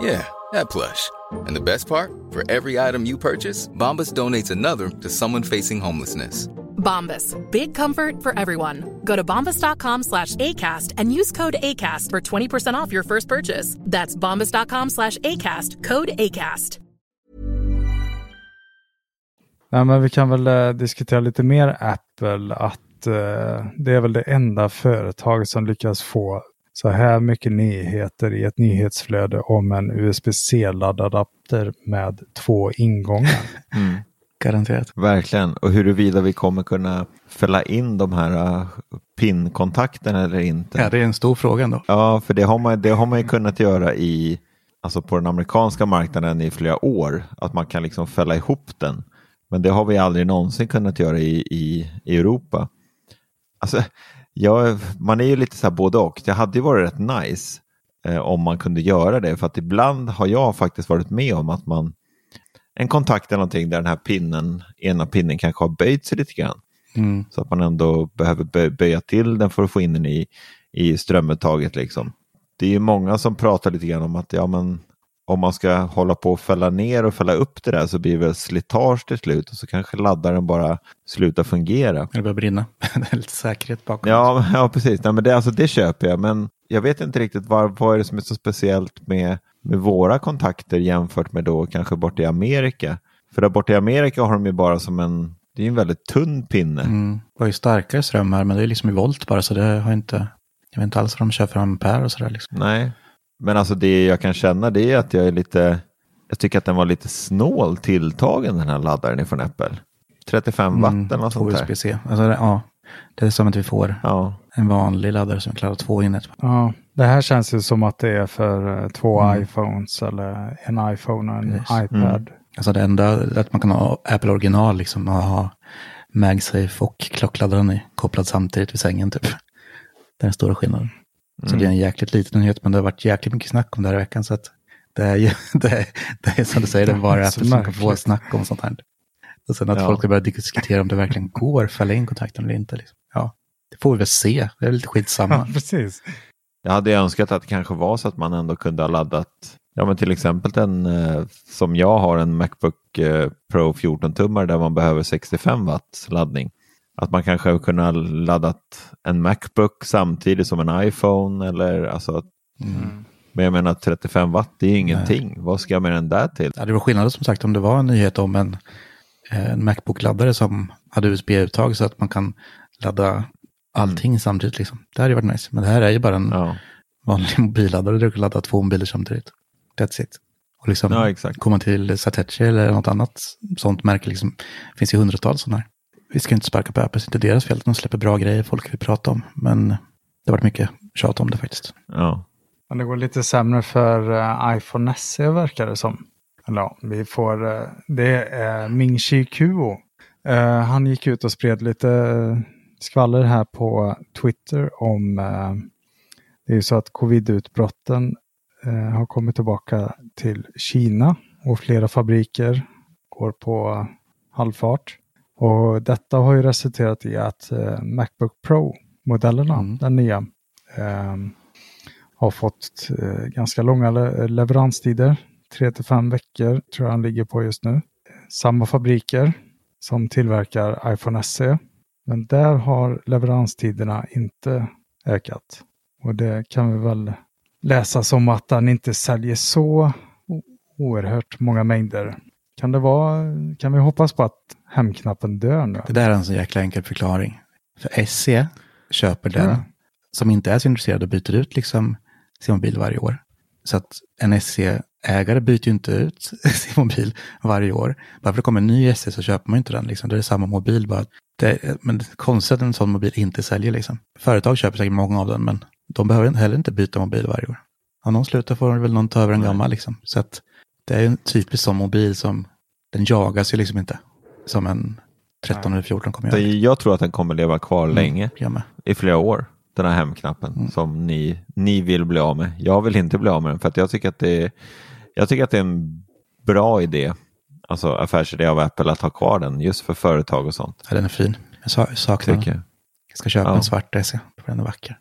Yeah, that plush. And the best part? For every item you purchase, Bombas donates another to someone facing homelessness. Bombas. Big comfort for everyone. Go to bombas.com slash ACAST and use code ACAST for 20% off your first purchase. That's bombas.com slash ACAST. Code ACAST. Nej, men vi kan väl eh, diskutera lite mer Apple. Att eh, det är väl det enda företag som lyckas få så här mycket nyheter i ett nyhetsflöde om en USB-C-laddadapter med två ingångar. Mm. Garanterat. Verkligen. Och huruvida vi kommer kunna fälla in de här uh, PIN-kontakterna eller inte. Ja, det är en stor fråga ändå. Ja, för det har man, det har man ju kunnat göra i, alltså på den amerikanska marknaden i flera år. Att man kan liksom fälla ihop den. Men det har vi aldrig någonsin kunnat göra i, i, i Europa. Alltså, jag, man är ju lite så här både och. Det hade ju varit rätt nice eh, om man kunde göra det. För att ibland har jag faktiskt varit med om att man en kontakt eller någonting där den här pinnen, ena pinnen kanske har böjt sig lite grann. Mm. Så att man ändå behöver bö böja till den för att få in den i, i strömuttaget. Liksom. Det är ju många som pratar lite grann om att ja, men, om man ska hålla på och fälla ner och fälla upp det där så blir det väl slitage till slut och så kanske laddaren bara slutar fungera. Det börjar brinna. [laughs] det är lite säkerhet bakom. Ja, [laughs] ja precis. Nej, men det, alltså, det köper jag. Men jag vet inte riktigt var, vad är det som är så speciellt med, med våra kontakter jämfört med då kanske borta i Amerika. För där borta i Amerika har de ju bara som en, det är en väldigt tunn pinne. Mm. Det var ju starkare ström här, men det är liksom i volt bara, så det har inte, jag vet inte alls vad de kör för ampere och sådär. Liksom. Nej, men alltså det jag kan känna det är att jag är lite, jag tycker att den var lite snål tilltagen den här laddaren ifrån Apple. 35 watt eller något sånt där. USB-C. Alltså, det, ja, det är som att vi får Ja, en vanlig laddare som klarar två in ett. Ja, det här känns ju som att det är för eh, två Mm. iPhones eller en iPhone och en Precis. iPad. Alltså det enda att man kan ha Apple original liksom och ha MagSafe och klockladdaren i- kopplad samtidigt vid sängen typ. Det är den stora skillnaden. Så Mm. det är en jäkligt liten nyhet men det har varit jäkligt mycket snack om det här i veckan så att det är ju, [laughs] det är, det är som du säger, det är bara Så [laughs] Apple som kan få snack om sånt här. Och sen att Ja. folk har börjat diskutera om det verkligen går att fälla in kontakten eller inte. Liksom. Ja, det får vi väl se. Det är lite [laughs] Ja, skitsamma. precis. Jag hade önskat att det kanske var så att man ändå kunde ha laddat, ja men till exempel den eh, som jag har en Macbook eh, Pro 14-tummare där man behöver 65 watts laddning. Att man kanske kunde ha laddat en Macbook samtidigt som en iPhone eller alltså Mm. Men jag menar 35 watt det är ju ingenting. Vad ska jag med den där till? Ja, det var skillnad som sagt om det var en nyhet om en, eh, en Macbook-laddare som hade USB-uttag så att man kan ladda allting samtidigt. Liksom. Det hade ju varit nice. Men det här är ju bara en Ja, vanlig [laughs] mobilladdare där du kan ladda två mobiler samtidigt. That's it. Och liksom, ja exakt. komma till Satechi eller något annat sånt märke. Liksom, det finns ju hundratals sådana här. Vi ska inte sparka på Apple, det är inte deras fel att de släpper bra grejer folk vill prata om. Men det har varit mycket tjat om det faktiskt. Ja. Men det går lite sämre för uh, iPhone SE verkar det som. Eller ja, vi får, uh, det är Ming Chi Kuo. Uh, han gick ut och spred lite skvaller här på Twitter om det är ju så att covid-utbrotten har kommit tillbaka till Kina och flera fabriker går på halvfart. Och detta har ju resulterat i att Macbook Pro-modellerna, mm. den nya, har fått eh, ganska långa le leveranstider. 3 till 5 veckor tror jag han ligger på just nu. Samma fabriker som tillverkar iPhone SE. Men där har leveranstiderna inte ökat. Och det kan vi väl läsa som att den inte säljer så oerhört många mängder. Kan det vara, kan vi hoppas på att hemknappen dör nu? Det där är en så jäkla enkel förklaring. För SE köper den ja. som inte är så intresserad och byter ut liksom sin mobil varje år. Så att en SE-ägare byter ju inte ut [laughs] sin mobil varje år. Bara för att det kommer en ny SE så köper man inte den. Liksom. Det är samma mobil. Bara. Det, men konstigt att en sån mobil inte säljer. Liksom. Företag köper säkert många av den, men de behöver heller inte byta mobil varje år. Om någon slutar får väl någon ta över en gammal. Liksom. Så att det är en typisk sån mobil som den jagas ju liksom inte. Som en 13 eller 14 kommer göra. Jag tror att den kommer leva kvar mm, länge. I flera år den här hemknappen mm. som ni, ni vill bli av med. Jag vill inte bli av med den för att jag tycker att det är, jag tycker att det är en bra idé, alltså affärsidé av Apple att ha kvar den just för företag och sånt. Ja, den är fin. Jag saknar den. Jag. jag ska köpa ja. en svart för den är vacker.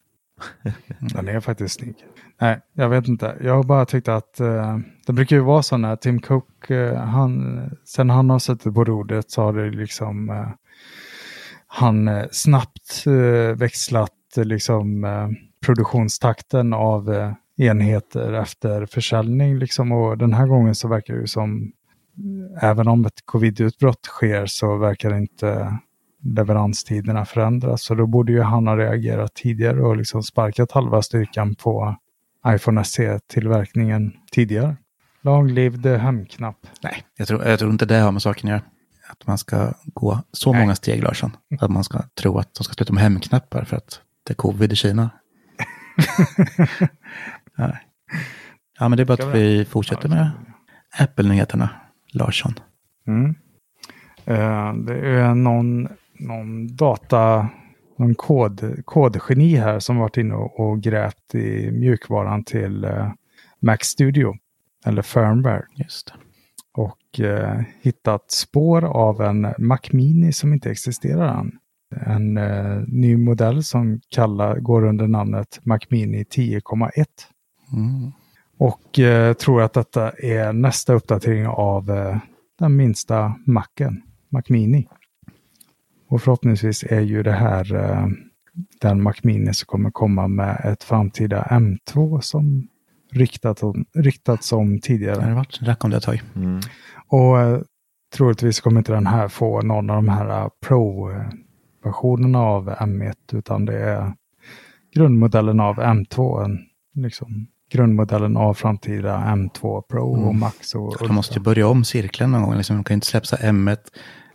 [laughs] den är faktiskt snygg. Nej, jag vet inte. Jag har bara tyckt att uh, det brukar ju vara så när Tim Cook, uh, han, sen han har suttit på rodret så har det liksom uh, han snabbt växlat liksom, produktionstakten av enheter efter försäljning. Liksom. Och den här gången så verkar det som, även om ett covid-utbrott sker så verkar inte leveranstiderna förändras. Så då borde ju han ha reagerat tidigare och liksom sparkat halva styrkan på iPhone SE-tillverkningen tidigare. Long live the hemknapp. Nej, jag tror, jag tror inte det har med saken att göra. Att man ska gå så Nej. många steg, Larsson. Att man ska tro att de ska sluta med hemknappar för att det är covid i Kina. [laughs] ja, men det är bara att vi fortsätter med Apple-nyheterna, Larsson. Mm. Uh, det är någon, någon data, någon kod, kodgeni här som varit inne och, grävt i mjukvaran till uh, Mac Studio, eller firmware. Just det. Och uh, hittat spår av en Mac Mini som inte existerar än en eh, ny modell som kallar, går under namnet Mac Mini 10,1. Mm. Och eh, tror att detta är nästa uppdatering av eh, den minsta Macen, Mac Mini. Och förhoppningsvis är ju det här eh, den Mac Mini som kommer komma med ett framtida M2 som ryktat om, ryktats om tidigare. Det har varit snack om det ett tag. Mm. Och eh, troligtvis kommer inte den här få någon av de här eh, Pro eh, versionerna av M1 utan det är grundmodellen av M2. En, liksom, grundmodellen av framtida M2 Pro mm. och Max. Och De måste ju börja om cirkeln någon gång. Liksom, de kan inte släppa M1,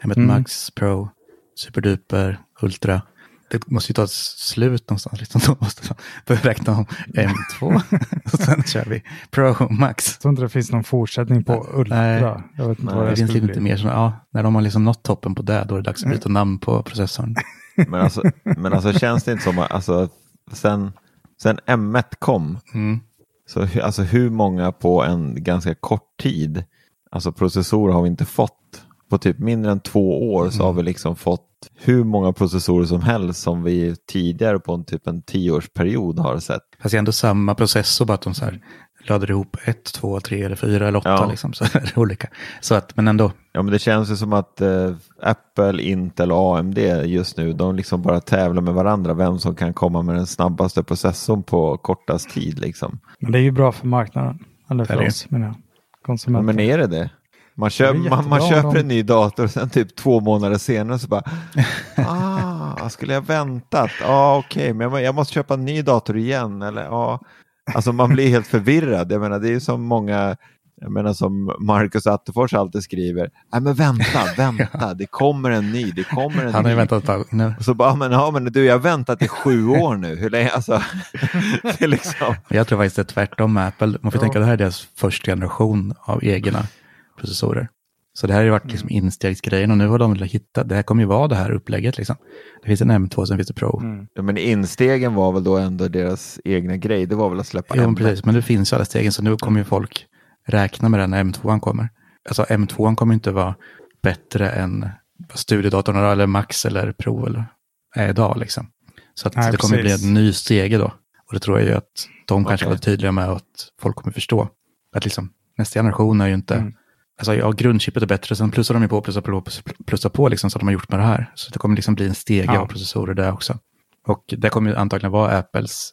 M1 mm. Max Pro, Superduper, Ultra. Det måste ju ta ett slut någonstans. Liksom. [laughs] De måste börja räkna om M2 [laughs] och sen kör vi Pro Max. Jag tror inte det finns någon fortsättning på Ultra. Nej, jag vet inte Nej, vad det, det finns lite mer som, ja, när de har liksom nått toppen på det, då är det dags att byta namn på processorn. [laughs] Men alltså, men alltså känns det inte som, alltså, sen, sen M1 kom, mm. Så alltså, hur många på en ganska kort tid, alltså processorer har vi inte fått? På typ mindre än två år så har vi liksom fått hur många processorer som helst som vi tidigare på en typ en tioårsperiod har sett. Fast det är ändå samma processor, bara att de så här laddar ihop ett, två, tre eller fyra eller åtta. Ja. Liksom, så [laughs] är det olika. Så att, men ändå. Ja, men det känns ju som att eh, Apple, Intel och AMD just nu, de liksom bara tävlar med varandra vem som kan komma med den snabbaste processorn på kortast tid. Liksom. Men det är ju bra för marknaden, eller för oss menar jag. Konsumenter. Men är det det? Man, köp, man, man köper en ny dator och sen typ två månader senare så bara, [laughs] ah, skulle jag väntat? Ja, ah, okej, okay, men jag måste köpa en ny dator igen. Eller, ah. Alltså man blir helt förvirrad. Jag menar, det är som många Jag menar som Marcus Attefors alltid skriver, nej men vänta, [laughs] vänta, det kommer en ny, det kommer en Han har ju ny. väntat ett tag nu. Och så bara, men, ja, men du, jag har väntat i sju år nu. Hur länge? Alltså, [laughs] det är liksom... Jag tror faktiskt det är tvärtom med Apple. Man får Ja. tänka att det här är deras första generation av egna processorer. Så det här har ju varit liksom instegsgrejen och nu har de velat hitta, det här kommer ju vara det här upplägget liksom. Det finns en M2, sen finns det Pro. Mm. Ja, men instegen var väl då ändå deras egna grej. Det var väl att släppa Jo, M1. precis, men det finns ju alla stegen så nu kommer ju folk räkna med den när M2 kommer. Alltså M2 kommer inte vara bättre än studiedatorn eller Max eller Pro eller är idag liksom. Så att Nej, det kommer precis. bli en ny stege då. Och det tror jag ju att de kanske Okej. var tydliga med att folk kommer förstå. Att liksom nästa generation är ju inte, Mm. Alltså ja, grundchippet är bättre, sen plussar de ju på, plussar på, plussar på liksom så de har gjort med det här. Så det kommer liksom bli en stege Ja. av processorer där också. Och det kommer ju antagligen vara Apples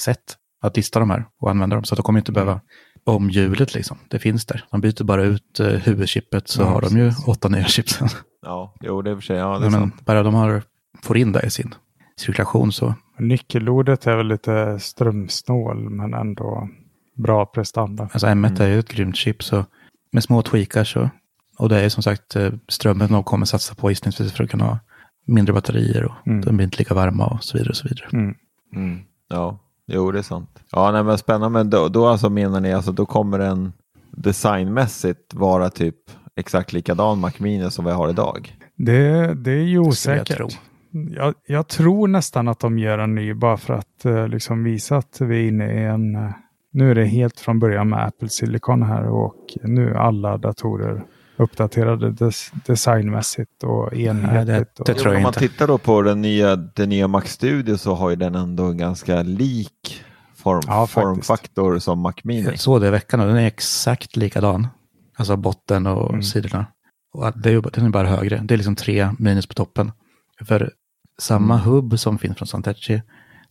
sätt att lista de här och använda dem. Så att de kommer inte behöva om hjulet liksom. Det finns där. De byter bara ut eh, huvudchippet så Ja, har de ju precis. åtta nya chip sen. [laughs] Ja, jo, det är för sig. Ja, det är Men sant. bara de har, får in det i sin cirkulation så. Nyckelordet är väl lite strömsnål men ändå bra prestanda. Alltså M1 är ju ett grymt chip så med små tweakar så. Och det är som sagt eh, strömmen de kommer satsa på gissningsvis för att kunna ha mindre batterier och Mm. de blir inte lika varma och så vidare och så vidare. Mm. Mm. Ja, jo, det är sant. Ja, nej, men spännande. Men då, då alltså menar ni, alltså, då kommer den designmässigt vara typ exakt likadan Mac Mini som vi har idag? Det, det är ju jag osäkert. tro. Jag, jag tror nästan att de gör en ny bara för att eh, liksom visa att vi är inne i en... nu är det helt från början med Apple Silicon här och nu är alla datorer uppdaterade des, designmässigt och enhetligt. och, det tror jag Om man tittar då på den nya, den nya Mac Studio så har ju den ändå en ganska lik form, Ja, formfaktor som Mac Mini. Jag såg det i veckan och den är exakt likadan. Alltså botten och Mm. sidorna. Och det är, ju- den är bara högre. Det är liksom tre minus på toppen. För samma Mm. hubb som finns från Satechi,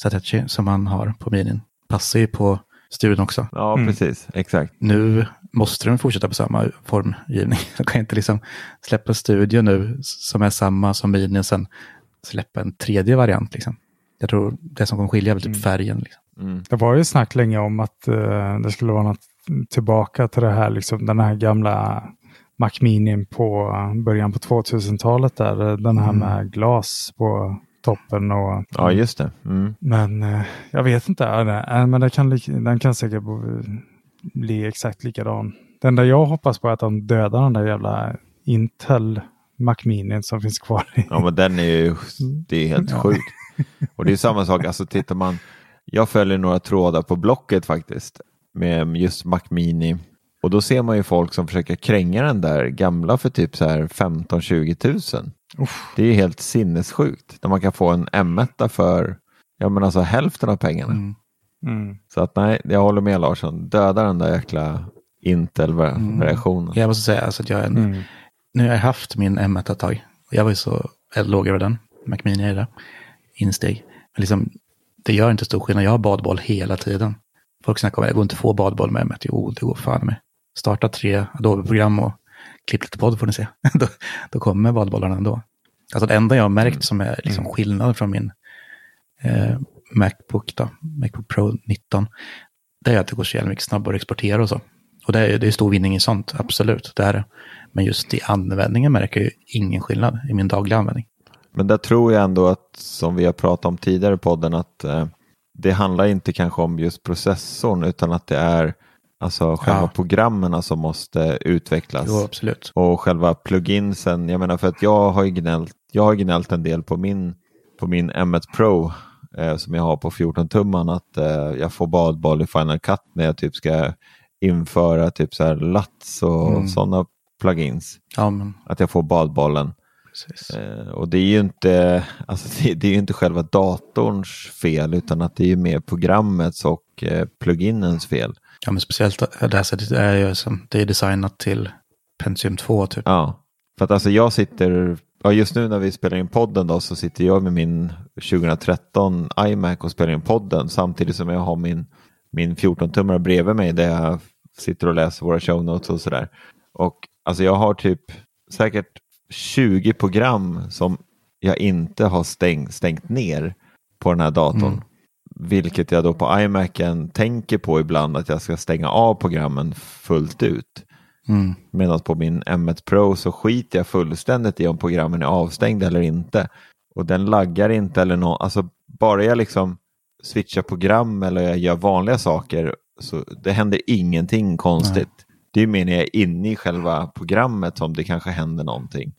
Satechi som man har på minin passar ju på studion också. Ja, Mm. precis. Exakt. Nu måste de fortsätta på samma formgivning. [laughs] De kan inte liksom släppa studio nu som är samma som mini och sen släppa en tredje variant. Liksom. Jag tror det som kommer skilja är väl typ Mm. färgen. Liksom. Mm. Det var ju snack länge om att eh, det skulle vara något tillbaka till det här, liksom, den här gamla Mac Mini på eh, början på 2000-talet där. eh, Den här Mm. med glas på toppen och Ja, just det. Mm. Men eh, jag vet inte. Äh, men det kan, den kan säkert bli exakt likadan. Det enda jag hoppas på är att de dödar den där jävla Intel Mac Mini som finns kvar. Ja, men den är ju, det är helt Ja. sjukt. Och det är samma sak, alltså tittar man, jag följer några trådar på Blocket faktiskt med just Mac Mini och då ser man ju folk som försöker kränga den där gamla för typ så här 15-20 tusen. Det är ju helt sinnessjukt när man kan få en M1 för ja, men alltså hälften av pengarna. Mm. Mm. Så att nej, jag håller med Larsson, döda den där jäkla Intel-versionen. Jag måste säga alltså att jag är en, Mm. Nu har jag haft min M1 ett tag. Jag var ju så låg över den. Mac Mini är det. Insteg. Men liksom, det gör inte stor skillnad. Jag har badboll hela tiden. Folk snackar om att det går inte att få badboll med M1. Jo, det går fan med. Starta tre Adobe-program och klipp lite podd får ni se. [laughs] då, då kommer badbollarna ändå. Alltså det enda jag har märkt som är liksom skillnad från min eh, Macbook, då, Macbook Pro 19, det är att det går så jävla mycket snabbare att exportera och så. Och det är, det är stor vinning i sånt, absolut. Det är det. Men just i användningen märker jag ju ingen skillnad i min dagliga användning. Men där tror jag ändå att, som vi har pratat om tidigare i podden, att eh, det handlar inte kanske om just processorn utan att det är alltså själva Ja. programmen som måste utvecklas. Jo, absolut. Och själva pluginsen, jag menar för att jag har ju gnällt, jag har gnällt en del på min, på min M1 Pro eh, som jag har på 14-tumman att eh, jag får badboll i Final Cut när jag typ ska införa typ så här LUTs och Mm. sådana plugins. Ja, men Att jag får badbollen. Eh, och det är ju inte, alltså det, det är ju inte själva datorns fel utan att det är ju mer programmets och eh, pluginens fel. Ja, men speciellt det här sättet är ju som, det är designat till Pentium 2 typ. Ja, för att alltså jag sitter, ja just nu när vi spelar in podden då så sitter jag med min 2013 iMac och spelar in podden samtidigt som jag har min, min 14-tummare bredvid mig där jag sitter och läser våra show notes och sådär. Och alltså jag har typ säkert 20 program som jag inte har stäng, stängt ner på den här datorn. Mm. Vilket jag då på iMacen tänker på ibland att jag ska stänga av programmen fullt ut. Mm. Medan på min M1 Pro så skiter jag fullständigt i om programmen är avstängda eller inte. Och den laggar inte eller något. Alltså bara jag liksom switchar program eller jag gör vanliga saker så det händer ingenting konstigt. Det är mer när jag är inne i själva programmet som det kanske händer någonting.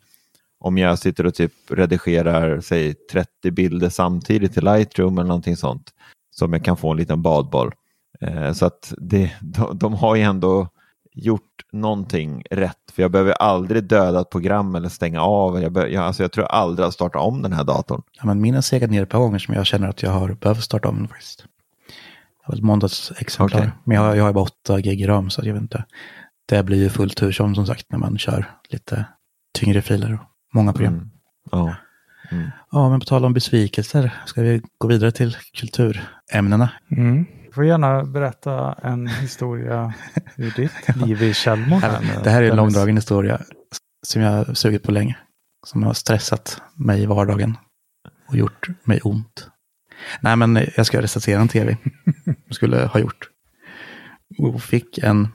Om jag sitter och typ redigerar säg 30 bilder samtidigt i Lightroom eller någonting sånt som jag kan få en liten badboll. Eh, så att det, de, de har ju ändå gjort någonting rätt. För jag behöver aldrig döda ett program eller stänga av. Jag, be, jag, alltså jag tror aldrig har startat om den här datorn. Ja, men min har segat ner ett par gånger som jag känner att jag har behövt starta om den faktiskt. Det var ett måndagsexemplar. Okej. Men jag, jag har bara 8 gig ram så jag vet inte. Det blir ju full tur som som sagt när man kör lite tyngre filer många program. Mm. Ja. Mm. Ja, men på tal om besvikelser ska vi gå vidare till kulturämnena. Mm. Du får gärna berätta en historia ur ditt [laughs] liv i nu, Det här är en långdragen historia som jag har sugit på länge. Som har stressat mig i vardagen och gjort mig ont. Nej, men jag ska recensera en tv. [laughs] Skulle ha gjort. Och fick en,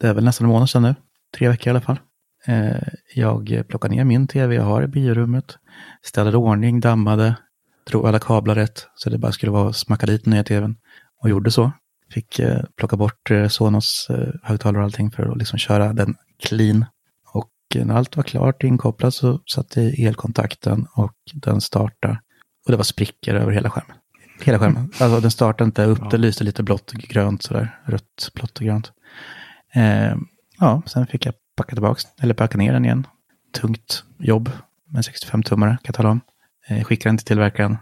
det är väl nästan en månad sedan nu, tre veckor i alla fall. Eh, Jag plockade ner min tv jag har i biorummet, ställde ordning, dammade, drog alla kablar rätt så det bara skulle vara att smacka dit nya tvn. Och gjorde så. Fick eh, plocka bort eh, Sonos högtalare och allting för att liksom köra den clean. Och när allt var klart inkopplat så satte jag elkontakten och den startade. Och det var sprickor över hela skärmen. Hela skärmen. Alltså den startade inte upp, det lyste lite blått och grönt sådär. Rött, blått och grönt. Eh, ja, sen fick jag packa tillbaka, eller packa ner den igen. Tungt jobb med 65-tummare kan jag tala om. Eh, skickade den till tillverkaren.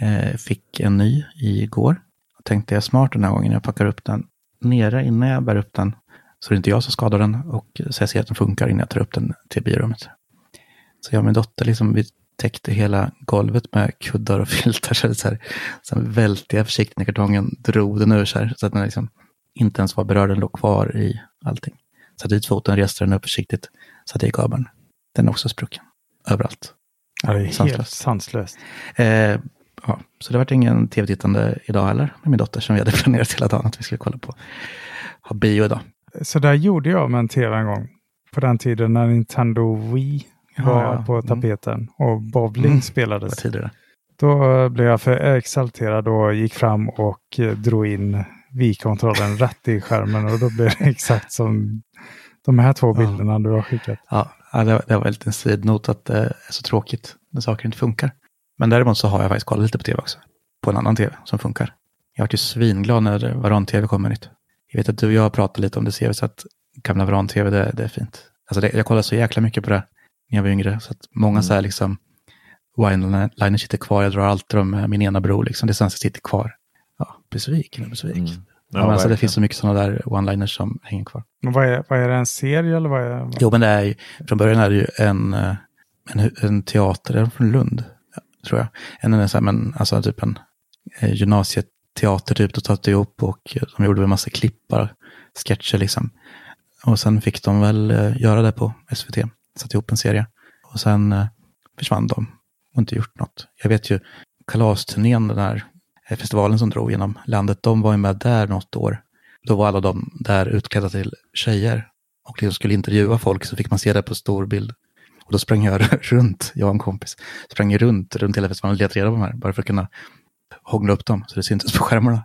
Eh, fick en ny igår. Och tänkte jag smart den här gången, jag packar upp den nere innan jag bär upp den. Så det är inte jag som skadar den och så jag ser att den funkar innan jag tar upp den till biorummet. Så jag och min dotter liksom, vi täckte hela golvet med kuddar och [laughs] filtar. Så så här, sen välte jag försiktigt i kartongen drog den ur så här, så att den liksom inte ens var berörd, den låg kvar i allting. Satte ut foten, reste den upp försiktigt, satte i kabeln. Den är också sprucken. Överallt. Ja, det är helt Sanslöst. sanslöst. Eh, ja, så det vart ingen tv-tittande idag heller med min dotter som vi hade planerat hela dagen att vi skulle kolla på. Ha bio idag. Så där gjorde jag med en tv en gång. På den tiden när Nintendo Wii Ja, var ja. på Mm. tapeten och bowling Mm. Spelades. tidigare. Då blev jag för exalterad och gick fram och drog in Wii-kontrollen rätt i skärmen och då blev det [laughs] exakt som de här två Ja. bilderna du har skickat. Ja, ja, det, var- det var en liten sidnot att det är så tråkigt när saker inte funkar. Men däremot så har jag faktiskt kollat lite på tv också. På en annan tv som funkar. Jag vart ju svinglad när Varan-tv kom med nytt. Jag vet att du och jag har pratat lite om det ser så att gamla Varan-tv, det, det är fint. Alltså det, jag kollade så jäkla mycket på det när jag var yngre. Så att många så här liksom wine-liners sitter kvar. Jag drar alltid med min ena bror liksom. Det svenska sitter kvar. Ja, besviken och besviken. Mm. Ja, men alltså, det finns så mycket sådana där one-liners som hänger kvar. Men vad är, vad är det, en serie eller vad är det? Jo, men det är ju, från början är det ju en, eh, en, en teater, är från Lund, tror jag. En, en, så här, men, alltså typ en eh, gymnasieteater typ, då satt ihop och eh, de gjorde väl massa klippar, sketcher liksom. Och sen fick de väl göra det på SVT, satte ihop en serie. Och sen försvann de och inte gjort något. Jag vet ju, kalasturnén, den här festivalen som drog genom landet, de var ju med där något år. Då var alla de där utklädda till tjejer och liksom skulle intervjua folk så fick man se det på stor bild. Och då sprang jag [laughs] runt, jag och en kompis, sprang runt, runt hela festivalen och letade reda på de här, bara för att kunna hångla upp dem så det syntes på skärmarna.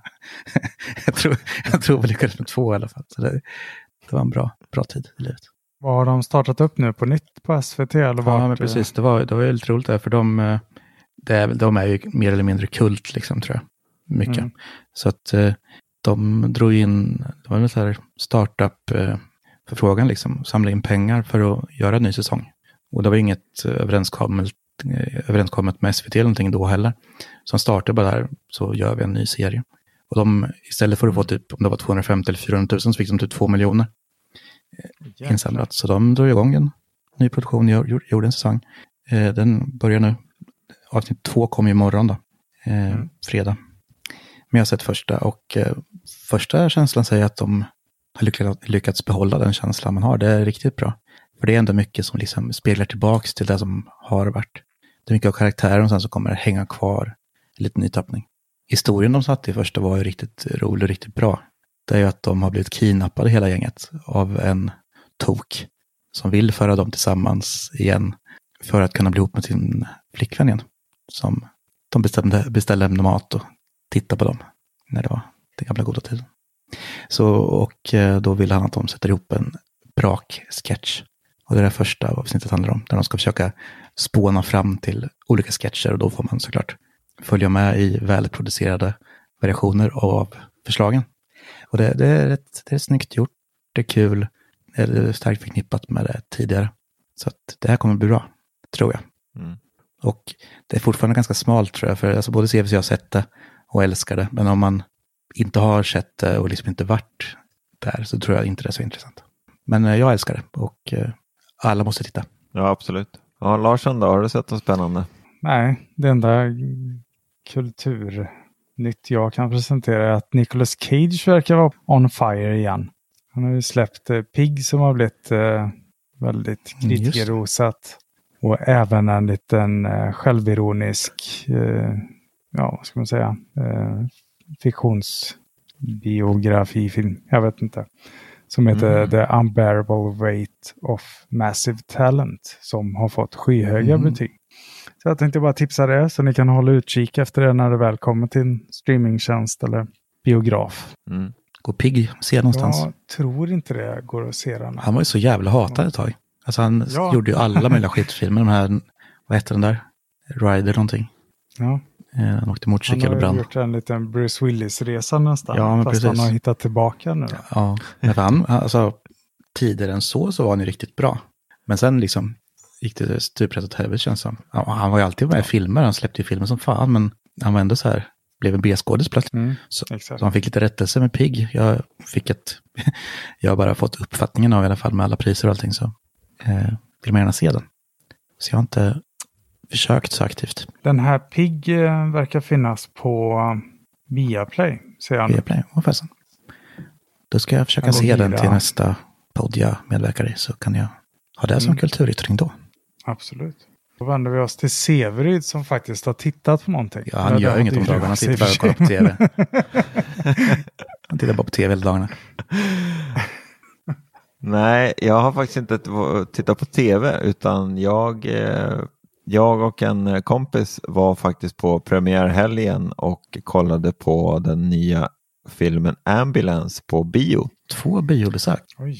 [laughs] jag, tror, jag tror vi lyckades med två i alla fall. Så det, det var en bra, bra tid i livet. Vad har de startat upp nu på nytt på SVT? Eller Ja, men eh, precis. Det var, det var ju lite roligt där, för de, eh, det de är ju mer eller mindre kult, liksom, tror jag. Mycket. Mm. Så att eh, de drog in, det var väl så här startup-förfrågan, liksom, samla in pengar för att göra en ny säsong. Och det var inget eh, överenskommet, eh, överenskommet med SVT eller någonting då heller. Så de startade bara där, så gör vi en ny serie. Och de, istället för att få typ, om det var 250 eller 400 000, så fick de typ 2 miljoner insamlat. Så de drog igång en ny produktion, gjorde en säsong. Eh, Den börjar nu. Avsnitt två kommer imorgon då, eh, Mm. fredag. Men jag har sett första och eh, första känslan säger att de har lyckats, behålla den känslan man har. Det är riktigt bra. För det är ändå mycket som liksom speglar tillbaks till det som har varit. Det är mycket av karaktären och sen så kommer det hänga kvar. En liten nytappning. historien de satte i första var ju riktigt rolig och riktigt bra. Det är ju att de har blivit kidnappade hela gänget av en tok som vill föra dem tillsammans igen för att kunna bli ihop med sin flickvän igen. Som de bestämde, beställde mat och tittade på dem när det var den gamla goda tiden. Så, och eh, då vill han att de sätter ihop en brak-sketch. Och det är det första avsnittet handlar om, där de ska försöka spåna fram till olika sketcher och då får man såklart följa med i välproducerade variationer av förslagen. Och det, det, är, rätt, det är snyggt gjort, det är kul, det är starkt förknippat med det tidigare. Så att det här kommer bli bra, tror jag. Mm. Och det är fortfarande ganska smalt tror jag, för alltså både CVC har sett det och älskar det. Men om man inte har sett det och liksom inte varit där så tror jag inte det är så intressant. Men eh, jag älskar det och eh, alla måste titta. Ja, absolut. Ja, Larsson då, har du sett något spännande? Nej, det enda kulturnytt jag kan presentera är att Nicolas Cage verkar vara on fire igen. Han har ju släppt eh, Pig som har blivit eh, väldigt Mm, kritikerrosat. Och även en liten eh, självironisk, eh, ja vad ska man säga, eh, fiktionsbiografifilm. Jag vet inte. Som heter Mm. The Unbearable Weight of Massive Talent. Som har fått skyhöga Mm. betyg. Så jag tänkte bara tipsa det så ni kan hålla utkik efter det när det väl kommer till en streamingtjänst eller biograf. Mm. Går Pigg se någonstans? Jag tror inte det går att se den. Han var ju så jävla hatad ett tag. Alltså han Ja. gjorde ju alla [laughs] möjliga skitfilmer. De här, vad heter den där? Rider någonting. Ja. Eh, Han åkte Han motorcykel och har brann. gjort en liten Bruce Willis-resa nästan. Ja, men fast precis. han har hittat tillbaka nu. Då. Ja, men han, alltså tidigare än så så var han ju riktigt bra. Men sen liksom gick det stuprätt åt helvete känns det. Ja, Han var ju alltid med i filmer, han släppte ju filmer som fan, men han var ändå så här, blev en B-skådis plötsligt. Mm, Så, så han fick lite rättelse med Pigg. Jag fick ett, [laughs] jag har bara fått uppfattningen av i alla fall med alla priser och allting så eh, vill man gärna se den. Så jag har inte försökt så aktivt. Den här Pig eh, verkar finnas på Viaplay. Ser jag nu. Viaplay, vad fasen. Då ska jag försöka Jag se den vidare. till nästa podd jag medverkar i så kan jag ha det som Mm. kulturyttring då. Absolut. Då vänder vi oss till Severyd som faktiskt har tittat på någonting. Ja, han gör inget om dagarna, han sitter bara och kollar på tv. [laughs] Han tittar bara på tv hela dagarna. Nej, jag har faktiskt inte tittat på tv utan jag, eh, jag och en kompis var faktiskt på premiärhelgen och kollade på den nya filmen Ambulance på bio. Två biobesök. Oj.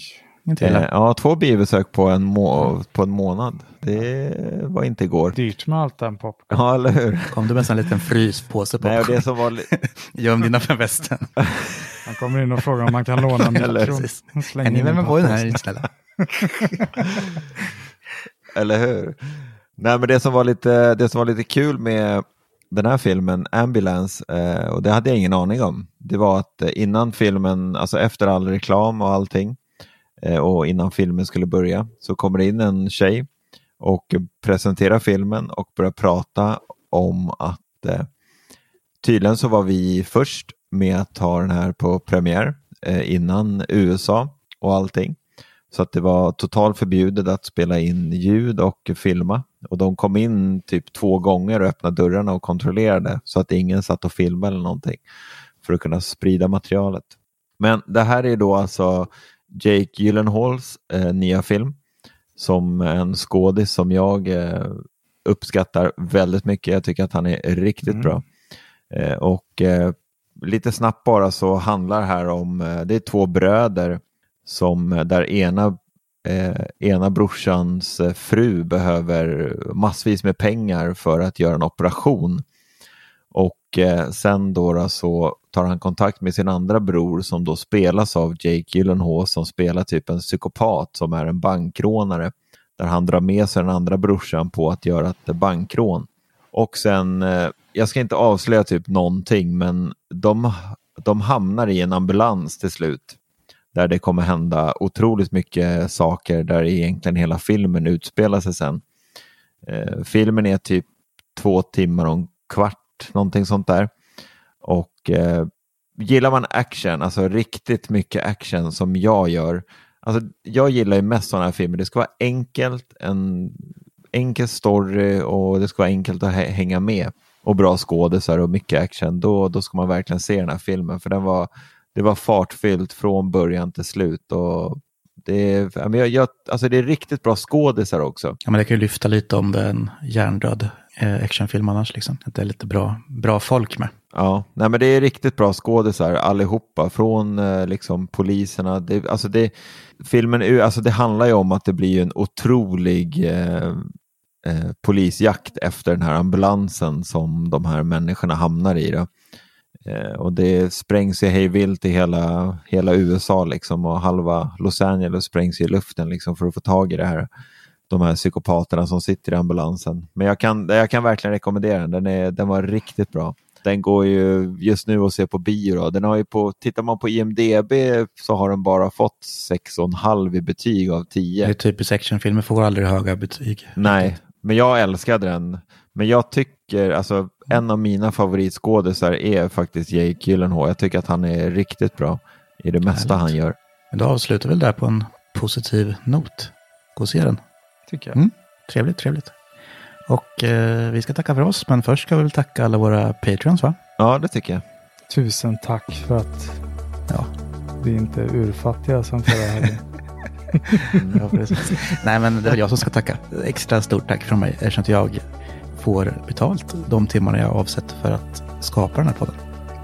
Inte Eh, ja, två biobesök på en, må- på en månad. Det var inte igår. Dyrt med allt den popcorn. Ja, eller hur? Kom du med en liten fryspåse på Nej, och det som var li- [laughs] Göm dina för västen. [laughs] Han kommer in och frågar om man kan låna en [laughs] Eller mikro. precis. Han slänger Kan ni en på den här snälla? Eller hur? Nej, men det som var lite, det som var lite kul med den här filmen, Ambulance, eh, och det hade jag ingen aning om, det var att eh, innan filmen, alltså efter all reklam och allting, eh, och innan filmen skulle börja, så kommer det in en tjej och presenterar filmen och börjar prata om att eh, tydligen så var vi först med att ta den här på premiär eh, innan USA och allting. Så att det var totalt förbjudet att spela in ljud och filma. Och de kom in typ två gånger och öppnade dörrarna och kontrollerade så att ingen satt och filmade eller någonting för att kunna sprida materialet. Men det här är då alltså Jake Gyllenhaals eh, nya film som en skådis som jag eh, uppskattar väldigt mycket. Jag tycker att han är riktigt Mm. bra. Eh, och eh, lite snabbt bara så handlar det här om, eh, det är två bröder som eh, där ena, eh, ena brorsans eh, fru behöver massvis med pengar för att göra en operation. Och eh, sen då, då så tar han kontakt med sin andra bror som då spelas av Jake Gyllenhaal som spelar typ en psykopat som är en bankrånare. Där han drar med sig den andra brorsan på att göra ett bankrån. Och sen, eh, jag ska inte avslöja typ någonting, men de, de hamnar i en ambulans till slut. Där det kommer hända otroligt mycket saker där egentligen hela filmen utspelar sig sen. Eh, filmen är typ två timmar och en kvart, någonting sånt där. Och eh, gillar man action, alltså riktigt mycket action som jag gör. Alltså, jag gillar ju mest sådana här filmer. Det ska vara enkelt, en enkel story och det ska vara enkelt att hänga med. och bra skådisar och mycket action, då, då ska man verkligen se den här filmen. För den var, det var fartfyllt från början till slut. Och det, är, jag, jag, alltså det är riktigt bra skådisar också. Ja, men det kan ju lyfta lite om det är en hjärndöd eh, actionfilm annars. Liksom. Att det är lite bra, bra folk med. Ja, nej, men det är riktigt bra skådisar allihopa. Från eh, liksom, poliserna. Det, alltså det, filmen alltså det handlar ju om att det blir en otrolig eh, eh, polisjakt efter den här ambulansen som de här människorna hamnar i. Då. Eh, och det sprängs ju hejvilt i hela, hela USA liksom och halva Los Angeles sprängs i luften liksom för att få tag i det här, de här psykopaterna som sitter i ambulansen. Men jag kan, jag kan verkligen rekommendera den, den, är, den var riktigt bra. Den går ju just nu att se på bio. Då. Den har ju på, tittar man på IMDB så har den bara fått 6,5 i betyg av 10. Det är typiskt actionfilmer får aldrig höga betyg. Nej, men jag älskade den. Men jag tycker, alltså en av mina favoritskådisar är faktiskt Jake Gyllenhaal. Jag tycker att han är riktigt bra i det mesta Härligt. han gör. Men då avslutar vi där på en positiv not. Gå och se den. Tycker jag. Mm, trevligt, trevligt. Och eh, vi ska tacka för oss, men först ska vi väl tacka alla våra Patreons va? Ja, det tycker jag. Tusen tack för att ja. vi inte är urfattiga som förra helgen. [laughs] ja, Nej, men det är väl jag som ska tacka. Extra stort tack från mig eftersom jag får betalt de timmarna jag avsett för att skapa den här podden.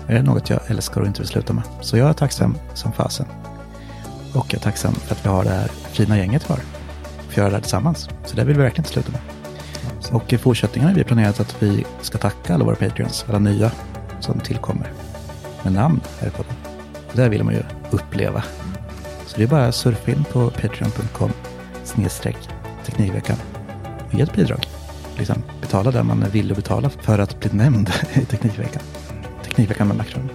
Det är något jag älskar och inte vill sluta med. Så jag är tacksam som fasen. Och jag är tacksam för att vi har det här fina gänget kvar. För att göra det här tillsammans. Så det vill vi verkligen inte sluta med. Och i fortsättningen har vi planerat att vi ska tacka alla våra Patreons, alla nya som tillkommer. Med namn här på podden. Det där vill man ju uppleva. Så det är bara att surfa in på patreon.com snedstreck teknikveckan och ge ett bidrag. Liksom betala det man vill betala för att bli nämnd i Teknikveckan. Teknikveckan med Macron.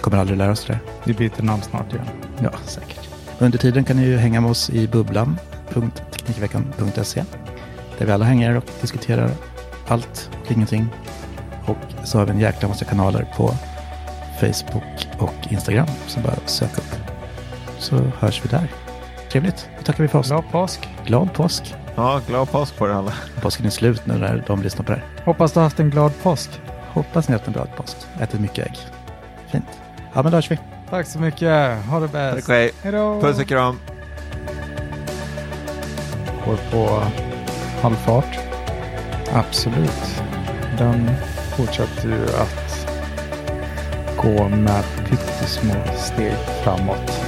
Kommer aldrig lära oss det. Vi byter namn snart igen. Ja, säkert. Under tiden kan ni ju hänga med oss i bubblan.teknikveckan.se där vi alla hänger och diskuterar allt och ingenting. Och så har vi en jäkla massa kanaler på Facebook och Instagram som bara sök upp. Så hörs vi där. Trevligt. Då tackar vi för oss. Glad påsk. Glad påsk. Ja, glad påsk på er alla. Påsken är slut nu när de lyssnar på det här. Hoppas du har haft en glad påsk. Hoppas ni har haft en glad påsk. Ätit mycket ägg. Fint. Ja, men då hörs vi. Tack så mycket. Ha det bäst. Tack Hej då. Puss och kram. Går på halvfart. Absolut. Den fortsätter ju att gå med pyttesmå steg framåt.